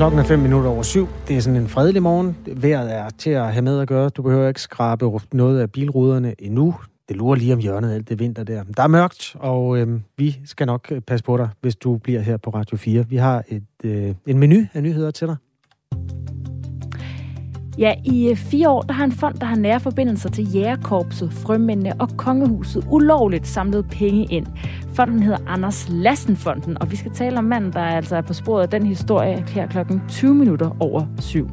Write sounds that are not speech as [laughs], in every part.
Klokken er 5 minutter over syv. Det er sådan en fredelig morgen. Vejret er til at have med at gøre. Du behøver ikke skrabe noget af bilruderne endnu. Det lurer lige om hjørnet alt det vinter der. Der er mørkt, og øh, vi skal nok øh, passe på dig, hvis du bliver her på Radio 4. Vi har et, øh, en menu af nyheder til dig. Ja, i øh, fire år der har en fond, der har nære forbindelser til jægerkorpset, frømændene og kongehuset, ulovligt samlet penge ind. Fonden hedder Anders Lassenfonden, og vi skal tale om manden, der altså er på sporet af den historie her klokken 20 minutter over syv.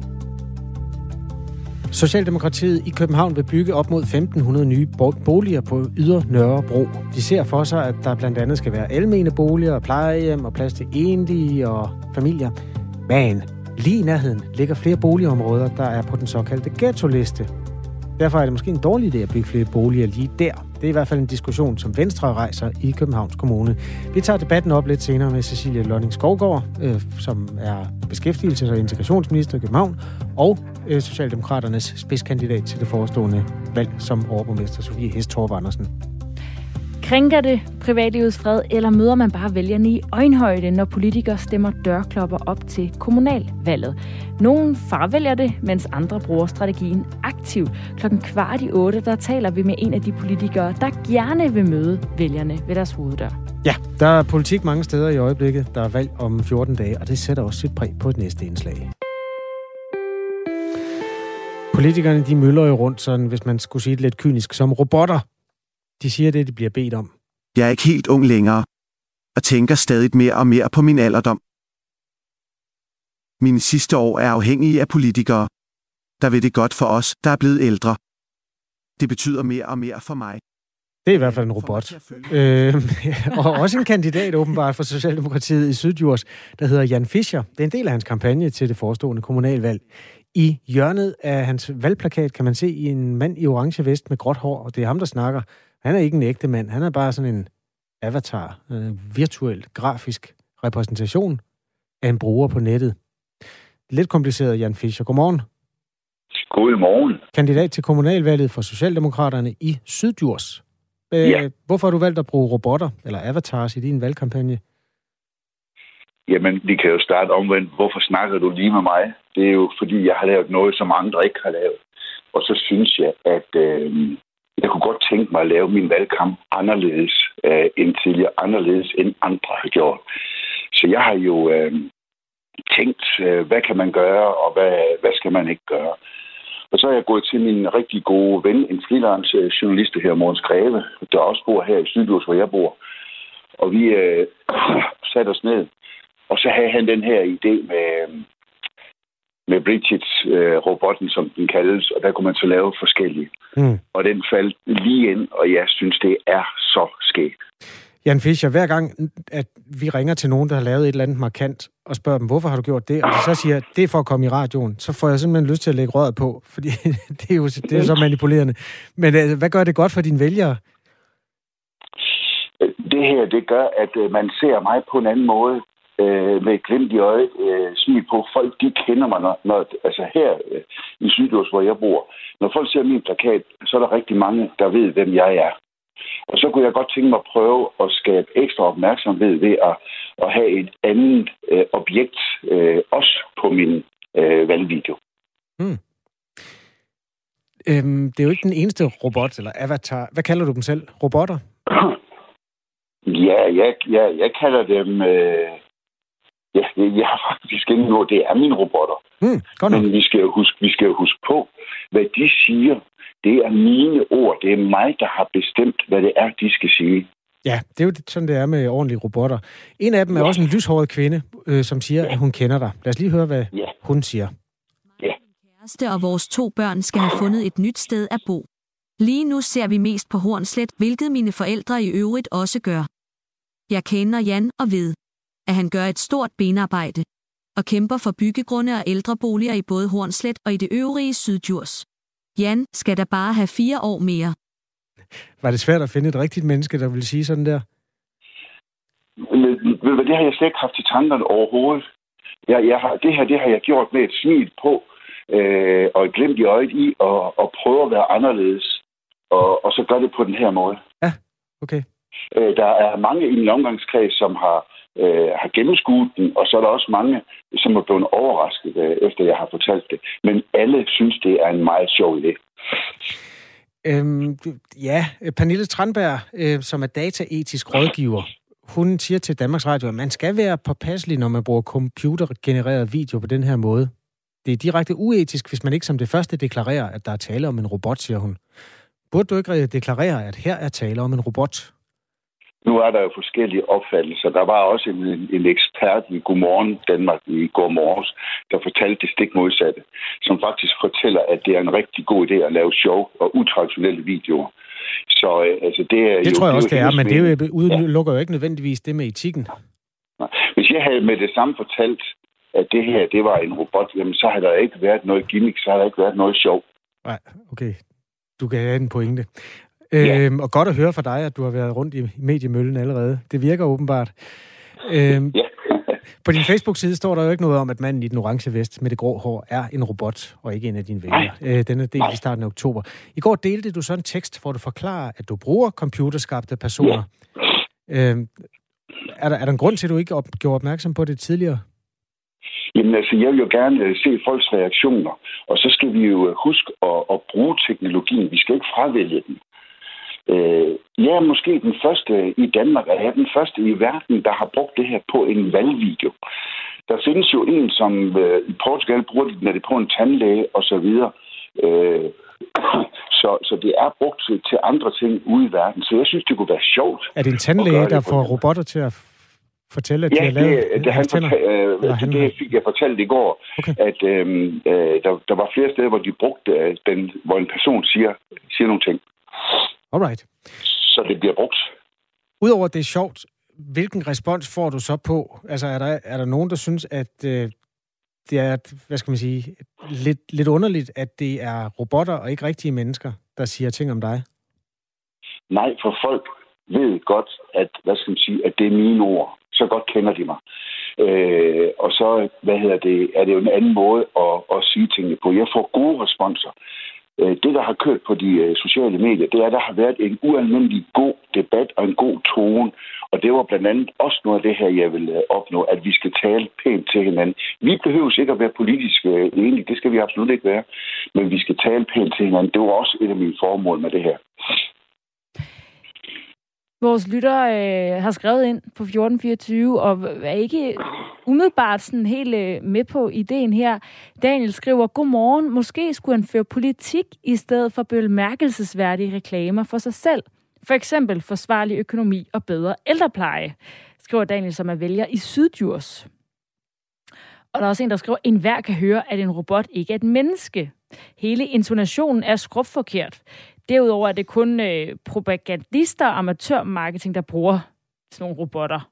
Socialdemokratiet i København vil bygge op mod 1.500 nye boliger på Yder Nørrebro. De ser for sig, at der blandt andet skal være almene boliger, plejehjem og plads til enlige og familier. Men Lige i nærheden ligger flere boligområder, der er på den såkaldte ghetto-liste. Derfor er det måske en dårlig idé at bygge flere boliger lige der. Det er i hvert fald en diskussion, som Venstre rejser i Københavns Kommune. Vi tager debatten op lidt senere med Cecilia Lønning Skovgaard, øh, som er beskæftigelses- og integrationsminister i København, og øh, Socialdemokraternes spidskandidat til det forestående valg som overborgmester Sofie Hestorp Andersen. Krænker det privatlivets fred, eller møder man bare vælgerne i øjenhøjde, når politikere stemmer dørklopper op til kommunalvalget? Nogle farvælger det, mens andre bruger strategien aktivt. Klokken kvart i otte, der taler vi med en af de politikere, der gerne vil møde vælgerne ved deres hoveddør. Ja, der er politik mange steder i øjeblikket. Der er valg om 14 dage, og det sætter også sit præg på et næste indslag. Politikerne de møller jo rundt, sådan, hvis man skulle sige det lidt kynisk, som robotter de siger det, de bliver bedt om. Jeg er ikke helt ung længere, og tænker stadig mere og mere på min alderdom. Mine sidste år er afhængige af politikere, der ved det godt for os, der er blevet ældre. Det betyder mere og mere for mig. Det er i hvert fald en robot. Øh, [laughs] og også en kandidat åbenbart for Socialdemokratiet i Sydjurs, der hedder Jan Fischer. Det er en del af hans kampagne til det forestående kommunalvalg. I hjørnet af hans valgplakat kan man se en mand i orange vest med gråt hår, og det er ham, der snakker. Han er ikke en ægte mand. Han er bare sådan en avatar, en virtuel, grafisk repræsentation af en bruger på nettet. Lidt kompliceret, Jan Fischer. Godmorgen. Godmorgen. Kandidat til kommunalvalget for Socialdemokraterne i Syddjurs. Ja. Hvorfor har du valgt at bruge robotter eller avatars i din valgkampagne? Jamen, vi kan jo starte omvendt. Hvorfor snakker du lige med mig? Det er jo, fordi jeg har lavet noget, som andre ikke har lavet. Og så synes jeg, at øh, jeg kunne godt tænke mig at lave min valgkamp anderledes øh, end tidligere, anderledes end andre har gjort. Så jeg har jo øh, tænkt, øh, hvad kan man gøre, og hvad, hvad skal man ikke gøre. Og så er jeg gået til min rigtig gode ven, en freelance øh, journalist her, Morgens Greve, der også bor her i Sydløs, hvor jeg bor. Og vi øh, [clears throat] satte os ned, og så havde han den her idé med, øh, med Bridget-robotten, øh, som den kaldes, og der kunne man så lave forskellige. Mm. Og den faldt lige ind, og jeg synes, det er så skægt. Jan Fischer, hver gang, at vi ringer til nogen, der har lavet et eller andet markant, og spørger dem, hvorfor har du gjort det? Og de så siger, det er for at komme i radioen, så får jeg simpelthen lyst til at lægge røret på, [laughs] fordi det er jo det er så [laughs] manipulerende. Men øh, hvad gør det godt for dine vælgere? Det her, det gør, at øh, man ser mig på en anden måde øh, med et glimt i øjet øh, smil på. Folk, de kender mig, når, når altså her øh, i Sydøst, hvor jeg bor. Når folk ser min plakat, så er der rigtig mange, der ved, hvem jeg er. Og så kunne jeg godt tænke mig at prøve at skabe ekstra opmærksomhed ved at, at have et andet øh, objekt øh, også på min øh, valgvideo. Hmm. Øhm, det er jo ikke den eneste robot eller avatar. Hvad kalder du dem selv? Robotter? [clears throat] Ja, jeg, jeg, jeg kalder dem øh, Ja, jeg har faktisk ikke noget. Det er mine robotter. Mm, godt Men vi skal, jo huske, vi skal jo huske på, hvad de siger. Det er mine ord. Det er mig, der har bestemt, hvad det er, de skal sige. Ja, det er jo sådan, det er med ordentlige robotter. En af dem er ja. også en lyshåret kvinde, øh, som siger, ja. at hun kender dig. Lad os lige høre, hvad ja. hun siger. Ja. Kæreste og vores to børn skal have fundet et nyt sted at bo. Lige nu ser vi mest på Hornslet, hvilket mine forældre i øvrigt også gør. Jeg kender Jan og ved, at han gør et stort benarbejde og kæmper for byggegrunde og ældreboliger i både Hornslet og i det øvrige Sydjurs. Jan skal da bare have fire år mere. Var det svært at finde et rigtigt menneske, der ville sige sådan der? Men, det har jeg slet ikke haft i tankerne overhovedet. Jeg, jeg har, det her det har jeg gjort med et smil på, øh, og et glimt i øjet i, og, og prøve at være anderledes, og, og så gør det på den her måde. Ja, okay. Øh, der er mange i min omgangskreds, som har øh, har gennemskuet den, og så er der også mange, som er blevet overrasket, øh, efter jeg har fortalt det. Men alle synes, det er en meget sjov idé. Øhm, ja, Pernille Tranberg, øh, som er dataetisk rådgiver, hun siger til Danmarks Radio, at man skal være påpasselig, når man bruger computergenereret video på den her måde. Det er direkte uetisk, hvis man ikke som det første deklarerer, at der er tale om en robot, siger hun. Burde du ikke deklarere, at her er tale om en robot? Nu er der jo forskellige opfattelser. Der var også en, en ekspert i Godmorgen Danmark i går morges, der fortalte det stik modsatte, som faktisk fortæller, at det er en rigtig god idé at lave show og utraditionelle videoer. Så øh, altså, det er Det jo, tror jeg også, det er, men det er udelukker jo ikke nødvendigvis det med etikken. Hvis jeg havde med det samme fortalt, at det her, det var en robot, jamen så havde der ikke været noget gimmick, så havde der ikke været noget sjov. Nej, okay. Du kan have en pointe. Ja. Øhm, og godt at høre fra dig, at du har været rundt i mediemøllen allerede. Det virker åbenbart. Øhm, Ja. [laughs] på din Facebook-side står der jo ikke noget om, at manden i den orange vest med det grå hår er en robot, og ikke en af dine venner. Øh, den er delt i starten af oktober. I går delte du så en tekst, hvor du forklarer, at du bruger computerskabte personer. Øhm, er, der, er der en grund til, at du ikke op, gjorde opmærksom på det tidligere? Jamen altså, jeg vil jo gerne øh, se folks reaktioner, og så skal vi jo øh, huske at, at bruge teknologien. Vi skal ikke fravælge den. Øh, jeg er måske den første i Danmark, og jeg er den første i verden, der har brugt det her på en valgvideo. Der findes jo en, som øh, i Portugal bruger det, når det er på en tandlæge og så videre. Øh, [clears throat] så, så det er brugt til, til andre ting ude i verden. Så jeg synes, det kunne være sjovt. Er det en tandlæge, der får robotter til at fortælle, at de Ja, har lavet det, det, han øh, han det, har- det fik jeg fortalt i går, Okay. at øhm, øh, der, der var flere steder, hvor de brugte øh, den, hvor en person siger, siger nogle ting. Alright. Så det bliver brugt. Udover at det er sjovt, hvilken respons får du så på? Altså, er der, er der nogen, der synes, at øh, det er, hvad skal man sige, lidt, lidt underligt, at det er robotter og ikke rigtige mennesker, der siger ting om dig? Nej, for folk ved godt, at, hvad skal man sige, at det er mine ord. Så godt kender de mig. Øh, og så, hvad hedder det, er det jo en anden måde at, at sige tingene på. Jeg får gode responser. Øh, det, der har kørt på de øh, sociale medier, det er, at der har været en ualmindelig god debat og en god tone. Og det var blandt andet også noget af det her, jeg vil øh, opnå, at vi skal tale pænt til hinanden. Vi behøver ikke at være politisk enige, det skal vi absolut ikke være. Men vi skal tale pænt til hinanden. Det var også et af mine formål med det her. Vores lytter øh, har skrevet ind på 1424, og er ikke umiddelbart sådan helt øh, med på ideen her. Daniel skriver, Godmorgen, måske skulle han føre politik i stedet for bemærkelsesværdige reklamer for sig selv. For eksempel forsvarlig økonomi og bedre ældrepleje, skriver Daniel, som er vælger i Syddjurs. Og der er også en, der skriver, en hver kan høre, at en robot ikke er et menneske. Hele intonationen er skrubforkert. Derudover er det kun øh, propagandister og amatørmarketing, der bruger sådan nogle robotter.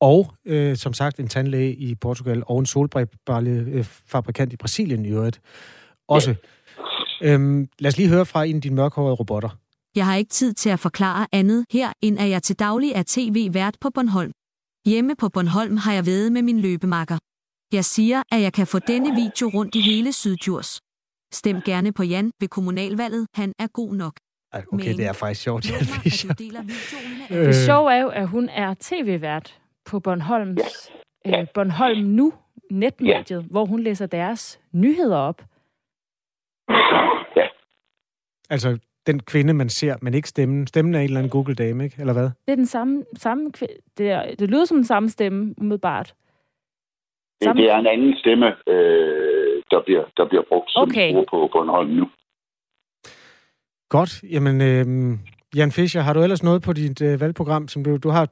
Og øh, som sagt en tandlæge i Portugal og en solbrillefabrikant i Brasilien i øvrigt. Også. Øhm, lad os lige høre fra en af dine mørkhårede robotter. Jeg har ikke tid til at forklare andet her, end at jeg til daglig er tv-vært på Bornholm. Hjemme på Bornholm har jeg været med min løbemakker. Jeg siger, at jeg kan få denne video rundt i hele Syddjurs. Stem gerne på Jan ved kommunalvalget. Han er god nok. Okay, Men- det er faktisk sjovt, Jan Fischer. Øh. Det sjove er jo, at hun er tv-vært på Bornholms, øh, Bornholm Nu, netmediet, hvor hun læser deres nyheder op. Ja, Altså, den kvinde, man ser, men ikke stemmen. Stemmen er en eller anden Google-dame, ikke? Eller hvad? Det er den samme, samme kvi- det, er, det lyder som den samme stemme, umiddelbart. det, Samme- det er en anden stemme, øh, der, bliver, der bliver brugt, som Okay. bruger på Bornholm nu. Godt. Jamen, øh, Jan Fischer, har du ellers noget på dit øh, valgprogram, som du, du har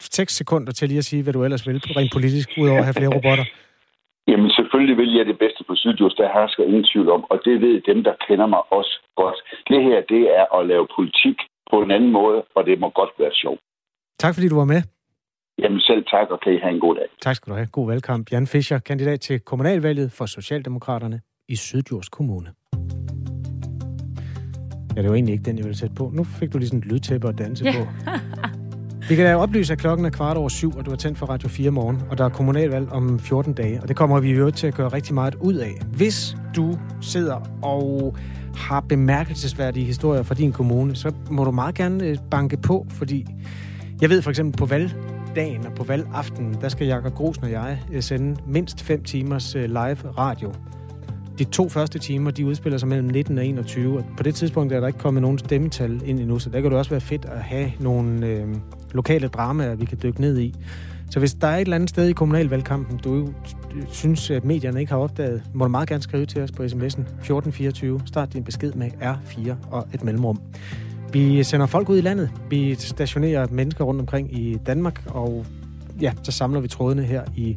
6 sekunder til lige at sige, hvad du ellers vil, rent politisk, udover at have flere robotter? [laughs] Jamen selvfølgelig vil jeg det bedste på Sydjurs, der hersker ingen tvivl om, og det ved dem, der kender mig også godt. Det her, det er at lave politik på en anden måde, og det må godt være sjovt. Tak fordi du var med. Jamen selv tak, og kan I have en god dag. Tak skal du have. God valgkamp. Jan Fischer, kandidat til kommunalvalget for Socialdemokraterne i Syddjurs Kommune. Ja, det var egentlig ikke den, jeg ville sætte på. Nu fik du lige sådan et lydtæppe at danse Ja. på. Vi kan da oplyse, at klokken er kvart over syv, og du har tændt for Radio 4 morgen, og der er kommunalvalg om 14 dage, og det kommer vi jo til at gøre rigtig meget ud af. Hvis du sidder og har bemærkelsesværdige historier fra din kommune, så må du meget gerne øh, banke på, fordi jeg ved for eksempel på valg valgdagen og på valgaftenen, der skal Jakob Grosen og jeg øh, sende mindst 5 timers øh, live radio. De to første timer, de udspiller sig mellem 19 og 21, og på det tidspunkt er der ikke kommet nogen stemmetal ind endnu, så der kan det også være fedt at have nogle øh, lokale dramaer, vi kan dykke ned i. Så hvis der er et eller andet sted i kommunalvalgkampen, du synes, at medierne ikke har opdaget, må du meget gerne skrive til os på sms'en 1424. Start din besked med R4 og et mellemrum. Vi sender folk ud i landet. Vi stationerer mennesker rundt omkring i Danmark, og ja, så samler vi trådene her i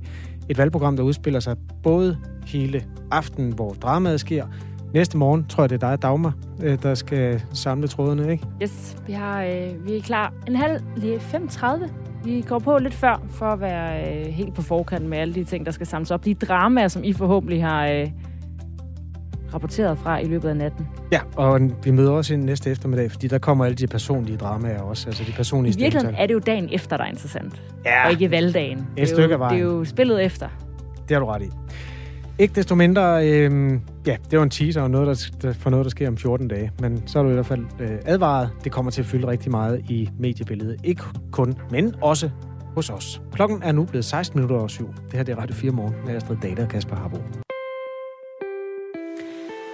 et valgprogram, der udspiller sig både hele aftenen, hvor dramaet sker. Næste morgen tror jeg, det er dig, Dagmar, øh, der skal samle trådene, ikke? Yes, vi, har, øh, vi er klar en halv, lige 5.30. Vi går på lidt før, for at være øh, helt på forkant med alle de ting, der skal samles op. De dramaer, som I forhåbentlig har øh, rapporteret fra i løbet af natten. Ja, og vi møder også ind næste eftermiddag, fordi der kommer alle de personlige dramaer også, altså de personlige I virkeligheden er det jo dagen efter, der er interessant, ja, og ikke valgdagen. et det er stykke jo, vejen. Det er jo spillet efter. Det har du ret i. Ikke desto mindre, øh, ja, det var en teaser og noget, der, der, for noget, der sker om 14 dage. Men så er du i hvert fald øh, advaret. Det kommer til at fylde rigtig meget i mediebilledet. Ikke kun, men også hos os. Klokken er nu blevet 16 minutter over syv. Det her det er Radio 4 morgen med Astrid Data og Kasper Harbo.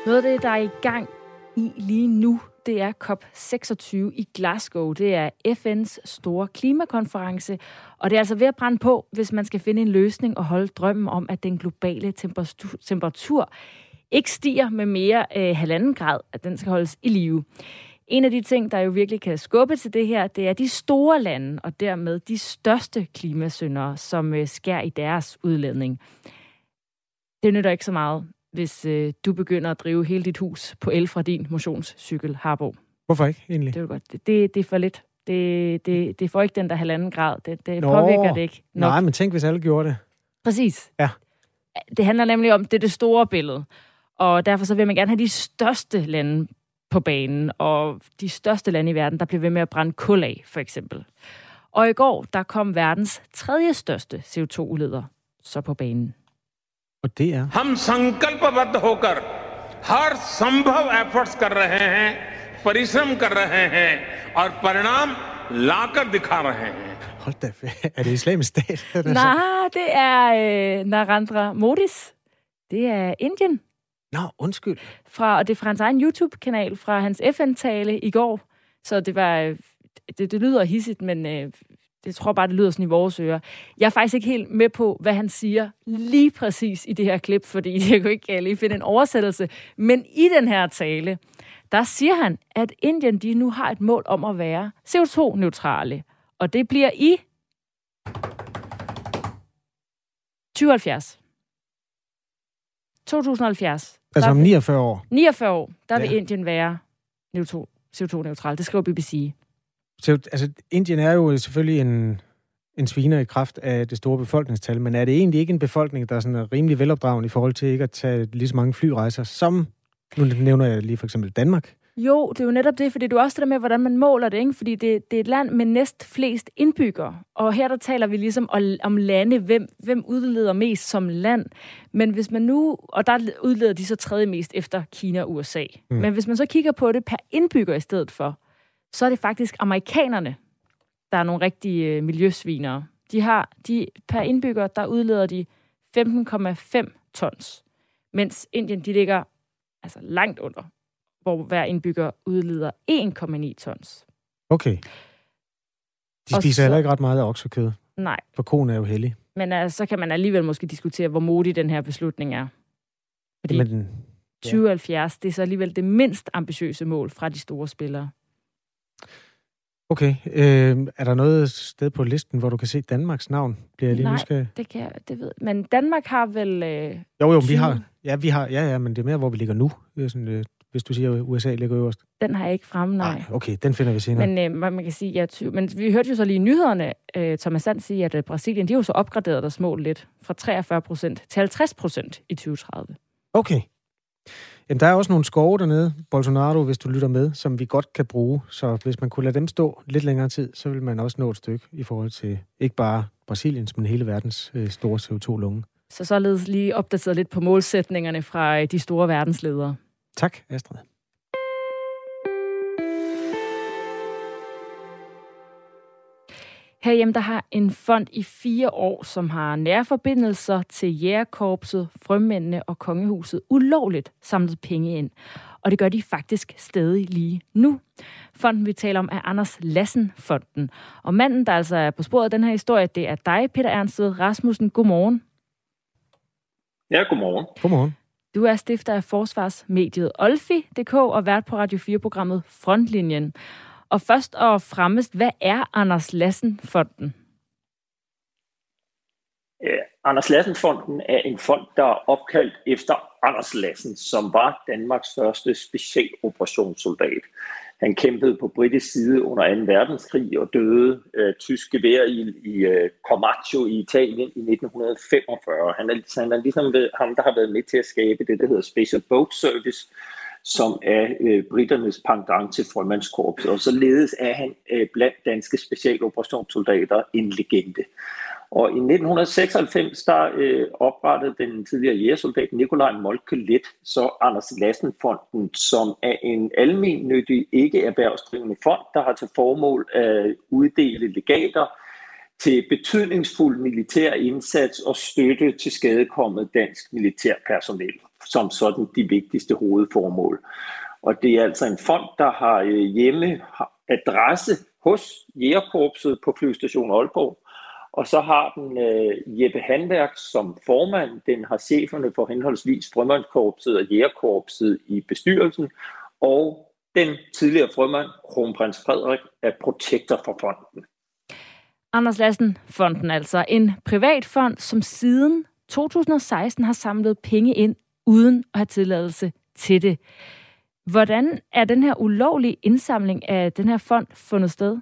Noget af det, der er i gang i lige nu, det er COP26 i Glasgow. Det er FN's store klimakonference, og det er altså ved at brænde på, hvis man skal finde en løsning og holde drømmen om, at den globale temperatur, temperatur ikke stiger med mere øh, halvanden grad, at den skal holdes i live. En af de ting, der jo virkelig kan skubbe til det her, det er de store lande, og dermed de største klimasyndere, som øh, skær i deres udledning. Det nytter ikke så meget, hvis øh, du begynder at drive hele dit hus på el fra din motionscykel, Harbo. Hvorfor ikke egentlig? Det er godt. Det, det, det er for lidt. Det, det, det får ikke den der halvanden grad. Det, det Nå, påvirker det ikke nok. Nej, men tænk, hvis alle gjorde det. Præcis. Ja. Det handler nemlig om, det er det store billede. Og derfor så vil man gerne have de største lande på banen, og de største lande i verden, der bliver ved med at brænde kul af, for eksempel. Og i går, der kom verdens tredje største CO2-udleder så på banen. Og det er... हम संकल्पबद्ध होकर हर संभव एफर्ट्स कर रहे हैं परिश्रम कर रहे हैं और परिणाम लाकर दिखा रहे हैं Hold da, [laughs] er det islamisk stat? Den [laughs] er så- Nej, det er øh, Narendra Modis. Det er Indien. Nå, undskyld. Fra, og det er fra hans egen YouTube-kanal, fra hans FN-tale i går. Så det var... øh, Det, det lyder hissigt, men øh, jeg tror bare, det lyder sådan i vores ører. Jeg er faktisk ikke helt med på, hvad han siger lige præcis i det her klip, fordi [laughs] jeg kunne ikke øh, lige finde en oversættelse. Men i den her tale, der siger han, at Indien de nu har et mål om at være CO2-neutrale. Og det bliver i 2070. 2070. Altså om vil- 49 år. 49 år, der vil Ja. Indien være CO2-neutral. Det skriver BBC. Så, altså, Indien er jo selvfølgelig en, en sviner i kraft af det store befolkningstal, men er det egentlig ikke en befolkning, der er sådan rimelig velopdragen i forhold til ikke at tage lige så mange flyrejser, som, nu nævner jeg lige for eksempel Danmark? Jo, det er jo netop det, fordi er jo også det der med, hvordan man måler det, ikke? fordi det, det er et land med næst flest indbyggere, og her der taler vi ligesom om- om lande, hvem, hvem udleder mest som land, men hvis man nu, og der udleder de så tredje mest efter Kina og USA, mm. men hvis man så kigger på det per indbygger i stedet for, så er det faktisk amerikanerne, der er nogle rigtige øh, miljøsvinere. De har, de, per indbygger, der udleder de 15,5 tons, mens Indien, de ligger altså langt under hvor hver indbygger udleder 1,9 tons. Okay. De spiser så- heller ikke ret meget af oksekød, Nej, for konen er jo heldig. men altså, så kan man alligevel måske diskutere, hvor modig den her beslutning er. Fordi Men, 2070, det er så alligevel det mindst ambitiøse mål fra de store spillere. Okay, øh, er der noget sted på listen, hvor du kan se Danmarks navn? Bliver jeg lige Nej. nysgerrig? Det kan jeg, det ved. Men Danmark har vel... Øh, Jo, jo, vi 20. har, ja, vi har, ja, ja, men det er mere, hvor vi ligger nu. Det er sådan, øh, hvis du siger, at USA ligger øverst. den har jeg ikke fremme, nej. Ej, okay, den finder vi senere. Men øh, man man kan sige, ja, ty- men vi hørte jo så lige i nyhederne, øh, Thomas Sand sige, at øh, Brasilien, de har jo så opgraderet deres mål lidt fra 43 procent til 50 procent i 2030. Okay. Jamen, der er også nogle skove dernede, Bolsonaro, hvis du lytter med, som vi godt kan bruge. Så hvis man kunne lade dem stå lidt længere tid, så vil man også nå et stykke i forhold til ikke bare Brasiliens, men hele verdens øh, store CO2-lunge. Så således lige opdateret lidt på målsætningerne fra øh, de store verdensledere. Tak, Astrid. Herhjemme der har en fond i fire år, som har nære forbindelser til jægerkorpset, frømændene og kongehuset, ulovligt samlet penge ind. Og det gør de faktisk stadig lige nu. Fonden, vi taler om, er Anders Lassen-fonden. Og manden, der altså er på sporet af den her historie, det er dig, Peter Ernstved Rasmussen. Godmorgen. Ja, godmorgen. Godmorgen. Du er stifter af forsvarsmediet Olfi.dk og vært på Radio 4-programmet Frontlinjen. Og først og fremmest, hvad er Anders Lassen-fonden? Anders Lassen-fonden er en fond, der er opkaldt efter Anders Lassen, som var Danmarks første specialoperationssoldat. Han kæmpede på britisk side under 2. verdenskrig og døde øh, tysk gevær i, i øh, Comacchio i Italien i 1945. Han er, han er ligesom ham, der har været med til at skabe det, der hedder Special Boat Service, som er øh, britternes pendant til frømandskorpset. Og således er han øh, blandt danske specialoperationssoldater en legende. Og i 1996, der øh, oprettede den tidligere jægersoldat Nikolaj Molke Let så Anders Lassen-fonden, som er en almennyttig, ikke erhvervsdrivende fond, der har til formål at uddele legater til betydningsfuld militær indsats og støtte til skadekommet dansk militærpersonel, som sådan de vigtigste hovedformål. Og det er altså en fond, der har øh, hjemme adresse hos Jægerkorpset på flystation Aalborg, og så har den øh, Jeppe Handværk som formand. Den har cheferne for henholdsvis Frømandskorpset og Jægerkorpset i bestyrelsen. Og den tidligere frømand, kronprins Frederik, er protektor for fonden. Anders Lassen Fonden altså. En privat fond, som siden 2016 har samlet penge ind uden at have tilladelse til det. Hvordan er den her ulovlige indsamling af den her fond fundet sted?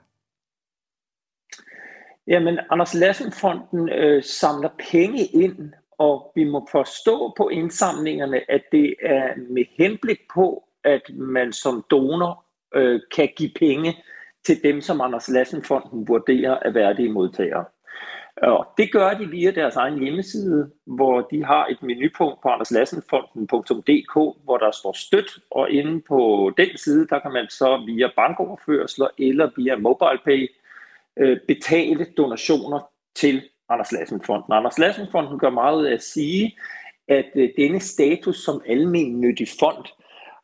Jamen, Anders Lassen-fonden øh, samler penge ind, og vi må forstå på indsamlingerne, at det er med henblik på, at man som donor øh, kan give penge til dem, som Anders Lassen-fonden vurderer er værdige modtagere. Og det gør de via deres egen hjemmeside, hvor de har et menupunkt på anderslassenfonden.dk, hvor der står støt, og inde på den side, der kan man så via bankoverførsler eller via MobilePay øh, betale donationer til Anders Lassen-fonden. Anders Lassen-fonden gør meget ud af at sige, at øh, denne status som almennyttig fond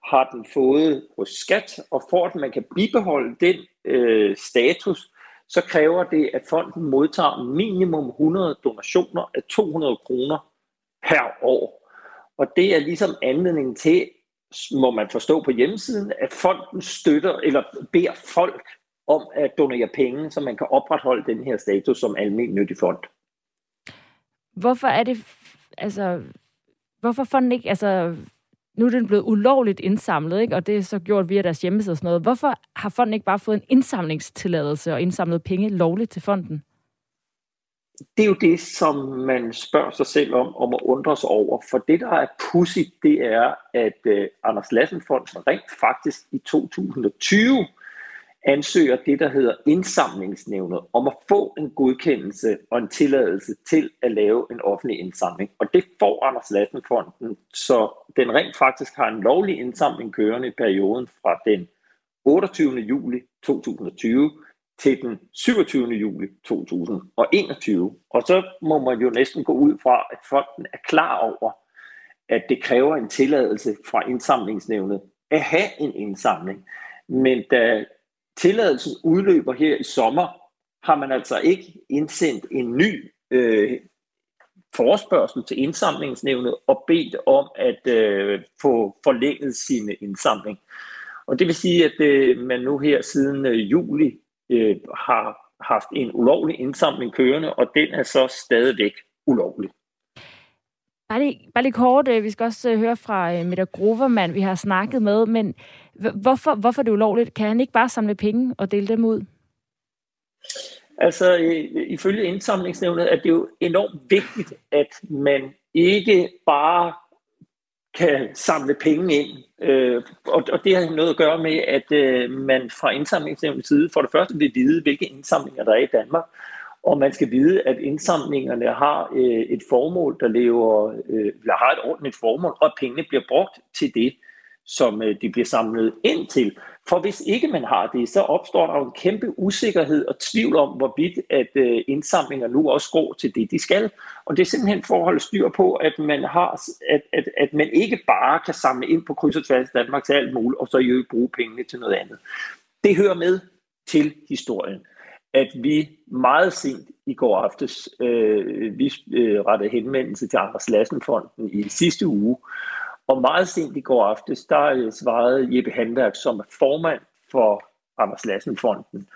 har den fået hos skat, og for at man kan bibeholde den øh, status, så kræver det, at fonden modtager minimum 100 donationer af 200 kroner per år. Og det er ligesom anledningen til, må man forstå på hjemmesiden, at fonden støtter eller beder folk om at donere penge, så man kan opretholde den her status som almindelig fond. Hvorfor er det, altså, hvorfor fonden ikke, altså, nu er den blevet ulovligt indsamlet, ikke? og det er så gjort via deres hjemmeside og sådan noget. Hvorfor har fonden ikke bare fået en indsamlingstilladelse og indsamlet penge lovligt til fonden? Det er jo det, som man spørger sig selv om, om at undre sig over. For det, der er pudsigt, det er, at uh, Anders Lassen-fonden rent faktisk i 2020 ansøger det, der hedder indsamlingsnævnet, om at få en godkendelse og en tilladelse til at lave en offentlig indsamling. Og det får Anders Lassenfonden, så den rent faktisk har en lovlig indsamling kørende i perioden fra den 28. juli 2020 til den 27. juli 2021. Og så må man jo næsten gå ud fra, at fonden er klar over, at det kræver en tilladelse fra indsamlingsnævnet at have en indsamling. Men da tilladelsen udløber her i sommer, har man altså ikke indsendt en ny øh, forespørgsel til indsamlingsnævnet og bedt om at øh, få forlænget sin indsamling. Og det vil sige, at øh, man nu her siden øh, juli øh, har haft en ulovlig indsamling kørende, og den er så stadigvæk ulovlig. Bare lige, bare lige kort, øh, vi skal også øh, høre fra øh, Mette Grovermann, vi har snakket med, men hvorfor, hvorfor er det ulovligt? Kan han ikke bare samle penge og dele dem ud? Altså, ifølge indsamlingsnævnet er det jo enormt vigtigt, at man ikke bare kan samle penge ind. Øh, og, det har noget at gøre med, at øh, man fra indsamlingsnævnets side for det første vil vide, hvilke indsamlinger der er i Danmark, og man skal vide, at indsamlingerne har øh, et formål, der lever, øh, eller har et ordentligt formål, og at pengene bliver brugt til det, som øh, de bliver samlet ind til. For hvis ikke man har det, så opstår der jo en kæmpe usikkerhed og tvivl om, hvorvidt at øh, indsamlinger nu også går til det, de skal. Og det er simpelthen for at holde styr på, at man, har, at, at, at man ikke bare kan samle ind på kryds og tværs Danmark til alt muligt, og så i øvrigt bruge pengene til noget andet. Det hører med til historien, at vi meget sent i går aftes, øh, vi øh, rettede henvendelse til Anders Lassenfonden i sidste uge, og meget sent i går aftes, der øh, svarede Jeppe Handværk, som er formand for Anders Lassenfonden,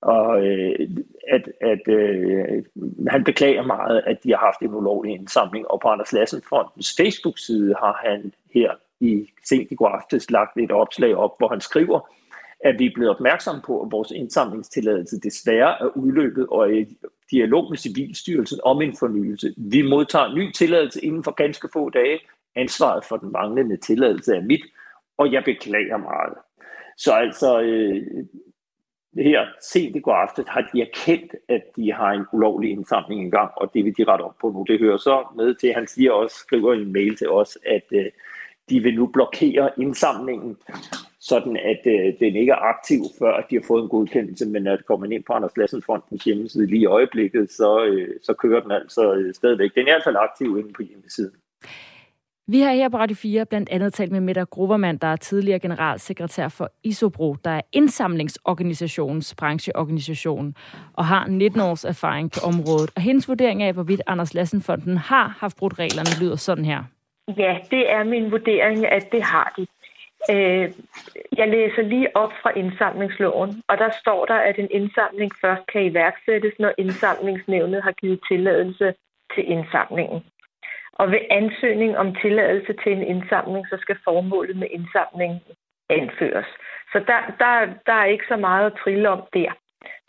og øh, at, at øh, han beklager meget, at de har haft en ulovlig indsamling, og på Anders Lassenfondens Facebook-side har han her i sent i går aftes lagt et opslag op, hvor han skriver, at vi er blevet opmærksom på, at vores indsamlingstilladelse desværre er udløbet og er i dialog med Civilstyrelsen om en fornyelse. Vi modtager ny tilladelse inden for ganske få dage. Ansvaret for den manglende tilladelse er mit, og jeg beklager meget. Så altså, øh, her sent i går aftes har de erkendt, at de har en ulovlig indsamling i gang, og det vil de rette op på nu. Det hører så med til, han siger også, skriver en mail til os, at øh, de vil nu blokere indsamlingen, sådan at øh, den ikke er aktiv, før at de har fået en godkendelse, men at kommer man ind på Anders Lassenfondens hjemmeside lige i øjeblikket, så, øh, så kører den altså øh, stadigvæk. Den er i hvert fald aktiv inde på hjemmesiden. Vi har her på Radio 4 blandt andet talt med Mette Grubermann, der er tidligere generalsekretær for ISOBRO, der er indsamlingsorganisationens brancheorganisation, og har 19 års erfaring på området. Og hendes vurdering af, hvorvidt Anders Lassenfonden har haft brudt reglerne, lyder sådan her. Ja, det er min vurdering, at det har de. Øh, jeg læser lige op fra indsamlingsloven, og der står der, at en indsamling først kan iværksættes, når indsamlingsnævnet har givet tilladelse til indsamlingen. Og ved ansøgning om tilladelse til en indsamling, så skal formålet med indsamlingen anføres. Så der, der, der er ikke så meget at trille om der.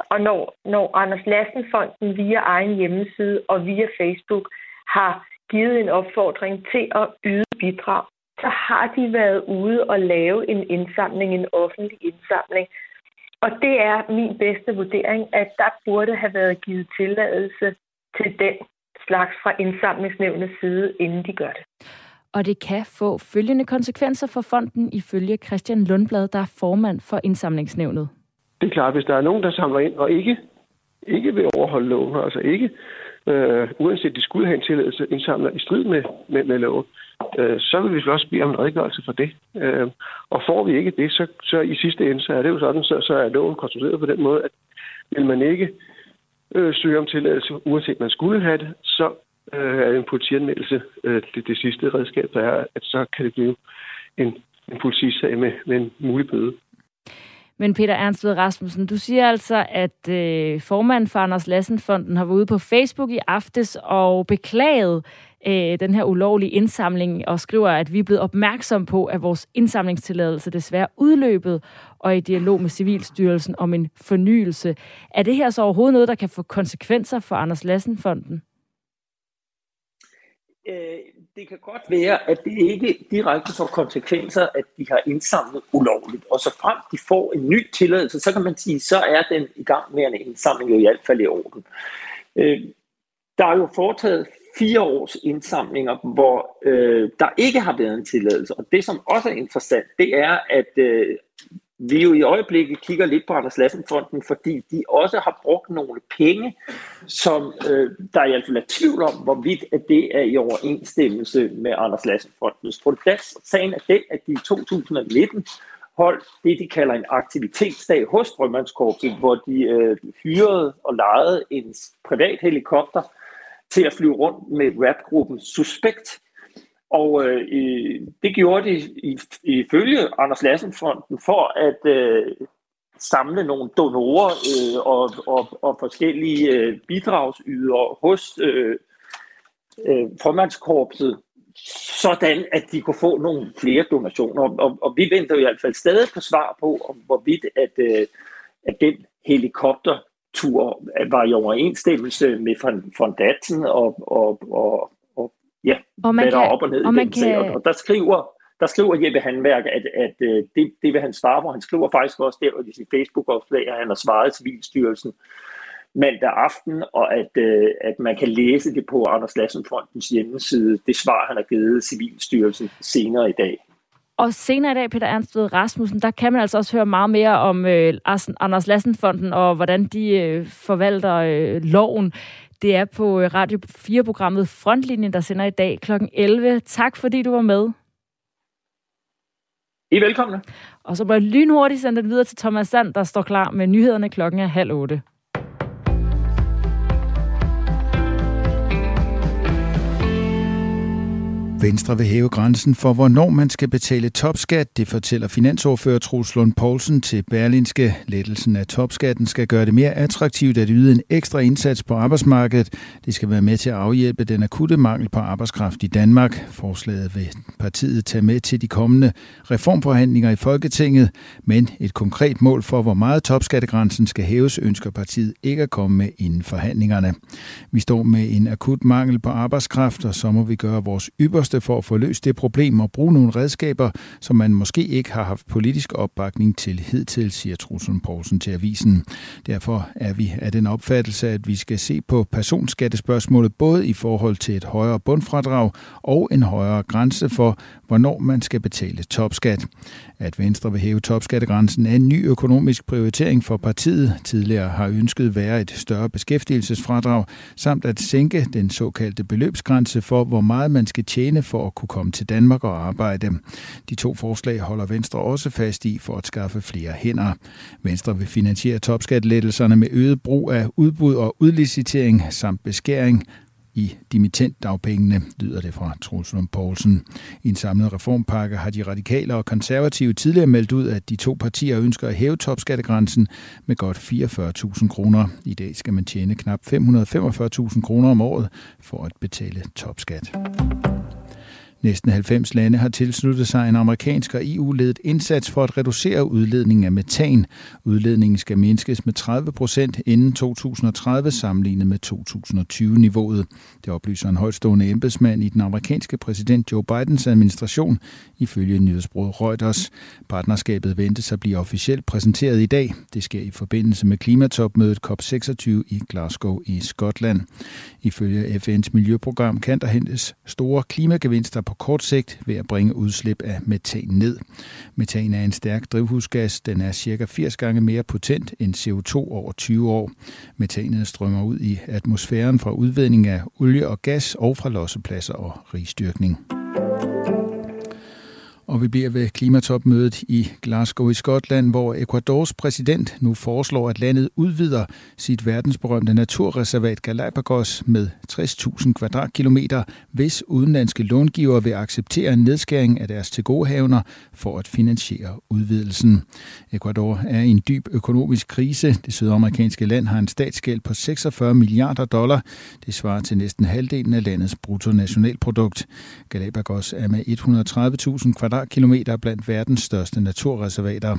Og når, når Anders Lassenfonden via egen hjemmeside og via Facebook har givet en opfordring til at yde bidrag, så har de været ude og lave en indsamling, en offentlig indsamling. Og det er min bedste vurdering, at der burde have været givet tilladelse til den slags fra indsamlingsnævnets side, inden de gør det. Og det kan få følgende konsekvenser for fonden, ifølge Christian Lundblad, der er formand for indsamlingsnævnet. Det er klart, hvis der er nogen, der samler ind og ikke, ikke vil overholde loven, altså ikke, øh, uanset de skulle have en tilladelse, indsamler i strid med, med, med loven, øh, så vil vi også bede om en redegørelse for det. Øh, og får vi ikke det, så, så i sidste ende, så er det jo sådan, så, så er loven konstrueret på den måde, at vil man ikke øh, søge om tilladelse, uanset man skulle have det, så øh, er en politianmeldelse øh, det, det sidste redskab, der er, at så kan det blive en, en politisag med, med en mulig bøde. Men Peter Ernst ved Rasmussen, du siger altså, at øh, formanden for Anders Lassenfonden har været ude på Facebook i aftes og beklaget øh, den her ulovlige indsamling og skriver, at vi er blevet opmærksom på, at vores indsamlingstilladelse desværre udløbet og i dialog med Civilstyrelsen om en fornyelse. Er det her så overhovedet noget, der kan få konsekvenser for Anders Lassenfonden? Øh, det kan godt være, at det ikke direkte får konsekvenser, at de har indsamlet ulovligt. Og så frem de får en ny tilladelse, så kan man sige, så er den i gang med en indsamling jo i hvert fald i orden. Øh, der er jo foretaget fire års indsamlinger, hvor øh, der ikke har været en tilladelse. Og det, som også er interessant, det er, at øh, vi jo i øjeblikket kigger lidt på Anders Lassenfonden, fordi de også har brugt nogle penge, som øh, der i hvert fald er tvivl om, hvorvidt at det er i overensstemmelse med Anders Lassenfondens protest. Sagen er det, at de i 2019 holdt det, de kalder en aktivitetsdag hos Strømmandskorpset, hvor de øh, hyrede og lejede en privat helikopter til at flyve rundt med rapgruppen Suspekt. Og øh, det gjorde de ifølge Anders Lassenfonden for at øh, samle nogle donorer øh, og, og, og forskellige øh, bidragsydere hos øh, øh, formandskorpset, sådan at de kunne få nogle flere donationer. Og, og vi venter i hvert fald stadig på svar på, om hvorvidt at, øh, at den helikopter helikoptertur var i overensstemmelse med fondatsen og, og, og, og ja, og man hvad der er op og ned og i den kan... Og, og der skriver der skriver Jeppe Handværk, at, at øh, det, det vil han svare på. Han skriver faktisk også der i sin Facebook-opslag, at han har svaret Civilstyrelsen mandag aften, og at, øh, at man kan læse det på Anders Lassenfondens hjemmeside, det svar, han har givet Civilstyrelsen senere i dag. Og senere i dag, Peter Ernst ved Rasmussen, der kan man altså også høre meget mere om øh, Anders Lassenfonden og hvordan de øh, forvalter øh, loven. Det er på øh, Radio 4-programmet Frontlinjen, der sender i dag kl. 11. Tak fordi du var med. I er velkomne. Og så må jeg lynhurtigt sende det videre til Thomas Sand, der står klar med nyhederne klokken er halv otte. Venstre vil hæve grænsen for, hvornår man skal betale topskat. Det fortæller finansordfører Troels Lund Poulsen til Berlinske. Lettelsen af topskatten skal gøre det mere attraktivt at yde en ekstra indsats på arbejdsmarkedet. Det skal være med til at afhjælpe den akutte mangel på arbejdskraft i Danmark. Forslaget vil partiet tage med til de kommende reformforhandlinger i Folketinget, men et konkret mål for, hvor meget topskattegrænsen skal hæves, ønsker partiet ikke at komme med inden forhandlingerne. Vi står med en akut mangel på arbejdskraft, og så må vi gøre vores ypperste yderste for at få løst det problem og bruge nogle redskaber, som man måske ikke har haft politisk opbakning til hidtil, siger Truslund Poulsen til avisen. Derfor er vi af den opfattelse, at vi skal se på personskattespørgsmålet både i forhold til et højere bundfradrag og en højere grænse for, hvornår man skal betale topskat. At Venstre vil hæve topskattegrænsen er en ny økonomisk prioritering for partiet. Tidligere har ønsket være et større beskæftigelsesfradrag, samt at sænke den såkaldte beløbsgrænse for, hvor meget man skal tjene for at kunne komme til Danmark og arbejde. De to forslag holder Venstre også fast i for at skaffe flere hænder. Venstre vil finansiere topskattelettelserne med øget brug af udbud og udlicitering samt beskæring i dimittentdagpengene, lyder det fra Troels Lund Poulsen. I en samlet reformpakke har de radikale og konservative tidligere meldt ud, at de to partier ønsker at hæve topskattegrænsen med godt 44.000 kroner. I dag skal man tjene knap 545.000 kroner om året for at betale topskat. Næsten 90 lande har tilsluttet sig en amerikansk og EU-ledet indsats for at reducere udledningen af metan. Udledningen skal mindskes med 30 procent inden 2030 sammenlignet med 2020-niveauet. Det oplyser en højtstående embedsmand i den amerikanske præsident Joe Bidens administration ifølge nyhedsbruget Reuters. Partnerskabet ventes at blive officielt præsenteret i dag. Det sker i forbindelse med klimatopmødet COP26 i Glasgow i Skotland. Ifølge FN's miljøprogram kan der hentes store klimagevinster på kort sigt ved at bringe udslip af metan ned. Metan er en stærk drivhusgas. Den er cirka 80 gange mere potent end CO2 over 20 år. Metanet strømmer ud i atmosfæren fra udvinding af olie og gas og fra lossepladser og rigstyrkning. Og vi bliver ved klimatopmødet i Glasgow i Skotland, hvor Ecuadors præsident nu foreslår, at landet udvider sit verdensberømte naturreservat Galapagos med 60.000 kvadratkilometer, hvis udenlandske långiver vil acceptere en nedskæring af deres tilgodehavner for at finansiere udvidelsen. Ecuador er i en dyb økonomisk krise. Det sydamerikanske land har en statsgæld på 46 milliarder dollar. Det svarer til næsten halvdelen af landets bruttonationalprodukt. Galapagos er med 130.000 kvadratkilometer km2 blandt verdens største naturreservater.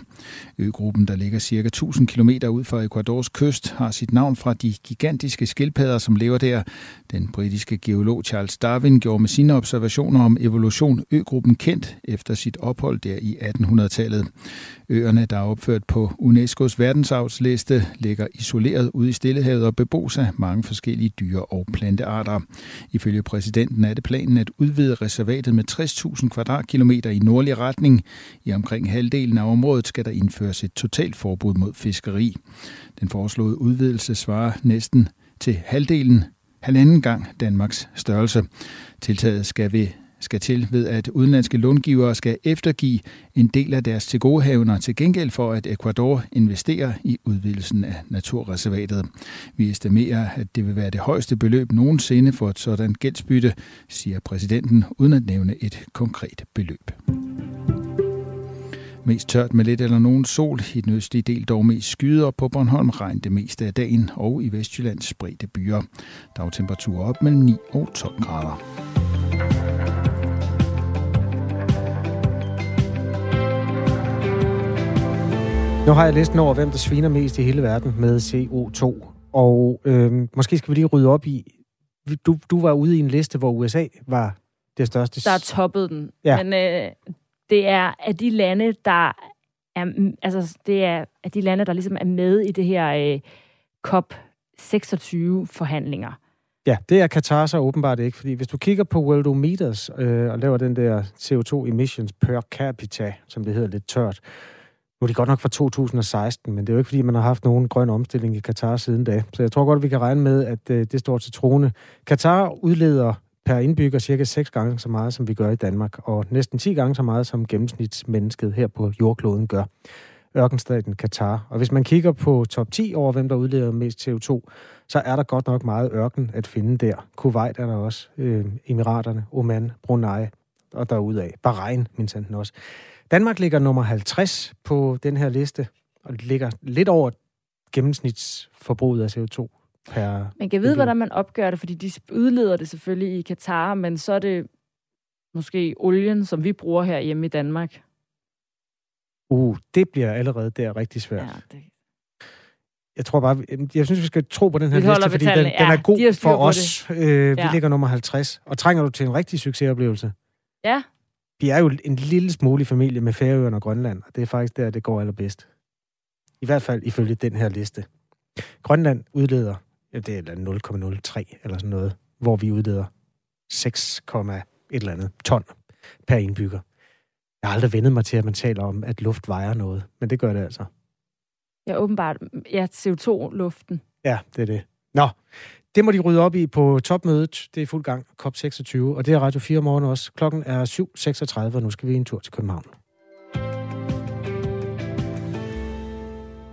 Øgruppen, der ligger cirka 1000 km ud for Ecuadors kyst, har sit navn fra de gigantiske skildpadder, som lever der. Den britiske geolog Charles Darwin gjorde med sine observationer om evolution øgruppen kendt efter sit ophold der i 1800-tallet. Øerne, der er opført på UNESCO's verdensarvsliste, ligger isoleret ude i Stillehavet og bebos af mange forskellige dyre- og plantearter. Ifølge præsidenten er det planen at udvide reservatet med 60.000 kvadratkilometer i nordlig retning. I omkring halvdelen af området skal der indføres et totalt forbud mod fiskeri. Den foreslåede udvidelse svarer næsten til halvdelen, halvanden gang Danmarks størrelse. Tiltaget skal ved skal til ved, at udenlandske långivere skal eftergive en del af deres tilgodehavner til gengæld for, at Ecuador investerer i udvidelsen af naturreservatet. Vi estimerer, at det vil være det højeste beløb nogensinde for et sådan gældsbytte, siger præsidenten, uden at nævne et konkret beløb. Mest tørt med lidt eller nogen sol. I den østlige del dog mest skyder på Bornholm regn det meste af dagen, og i Vestjylland spredte byer. Dagtemperaturer op mellem 9 og 12 grader. Nu har jeg listen over, hvem der sviner mest i hele verden med CO2. Og øh, måske skal vi lige rydde op i... Du, du var ude i en liste, hvor USA var det største... Der toppede den. Ja. Men øh, det er af de lande, der er... Altså, det er af de lande, der ligesom er med i det her øh, COP26-forhandlinger. Ja, det er Katar så åbenbart ikke, fordi hvis du kigger på Worldometers øh, og laver den der CO2 emissions per capita, som det hedder lidt tørt, nu er det godt nok fra 2016, men det er jo ikke, fordi man har haft nogen grøn omstilling i Katar siden da. Så jeg tror godt, vi kan regne med, at øh, det står til trone. Katar udleder per indbygger cirka 6 gange så meget, som vi gør i Danmark, og næsten 10 gange så meget, som gennemsnitsmennesket her på jordkloden gør. Ørkenstaten Katar. Og hvis man kigger på top 10 over, hvem der udleder mest CO2, så er der godt nok meget ørken at finde der. Kuwait er der også, øh, Emiraterne, Oman, Brunei og derudaf. Bahrain, min også. Danmark ligger nummer 50 på den her liste, og ligger lidt over gennemsnitsforbruget af CO2 per... Man kan vide, hvordan man opgør det, fordi de udleder det selvfølgelig i Katar, men så er det måske olien, som vi bruger her hjemme i Danmark. Uh, det bliver allerede der rigtig svært. Ja, det... Jeg tror bare, jeg synes, vi skal tro på den her liste, fordi den, ja, den er god de for os. Øh, vi ja. ligger nummer 50. Og trænger du til en rigtig succesoplevelse? Ja. Vi er jo en lille smule familie med Færøerne og Grønland, og det er faktisk der, det går allerbedst. I hvert fald ifølge den her liste. Grønland udleder, det er 0,03 eller sådan noget, hvor vi udleder 6, et eller andet ton per indbygger. Jeg har aldrig vendet mig til, at man taler om, at luft vejer noget, men det gør det altså. Ja, åbenbart. Ja, CO2-luften. Ja, det er det. Nå, det må de rydde op i på topmødet. Det er fuld gang, COP26, og det er Radio 4 morgen også. Klokken er 7.36, og nu skal vi en tur til København.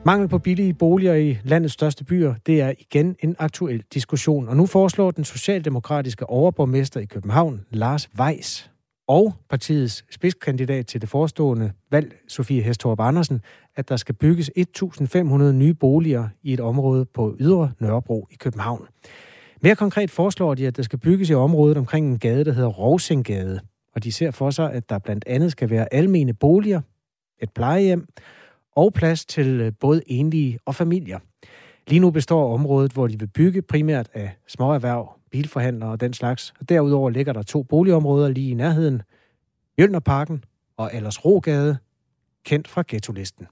Mangel på billige boliger i landets største byer, det er igen en aktuel diskussion. Og nu foreslår den socialdemokratiske overborgmester i København, Lars Weiss, og partiets spidskandidat til det forestående valg, Sofie Hestorp Andersen, at der skal bygges 1.500 nye boliger i et område på Ydre Nørrebro i København. Mere konkret foreslår de, at der skal bygges i området omkring en gade, der hedder Rovsinggade. Og de ser for sig, at der blandt andet skal være almene boliger, et plejehjem og plads til øh, både enlige og familier. Lige nu består området, hvor de vil bygge primært af småerhverv, bilforhandlere og den slags. Og derudover ligger der to boligområder lige i nærheden. Jølnerparken og Rogade, kendt fra ghetto-listen.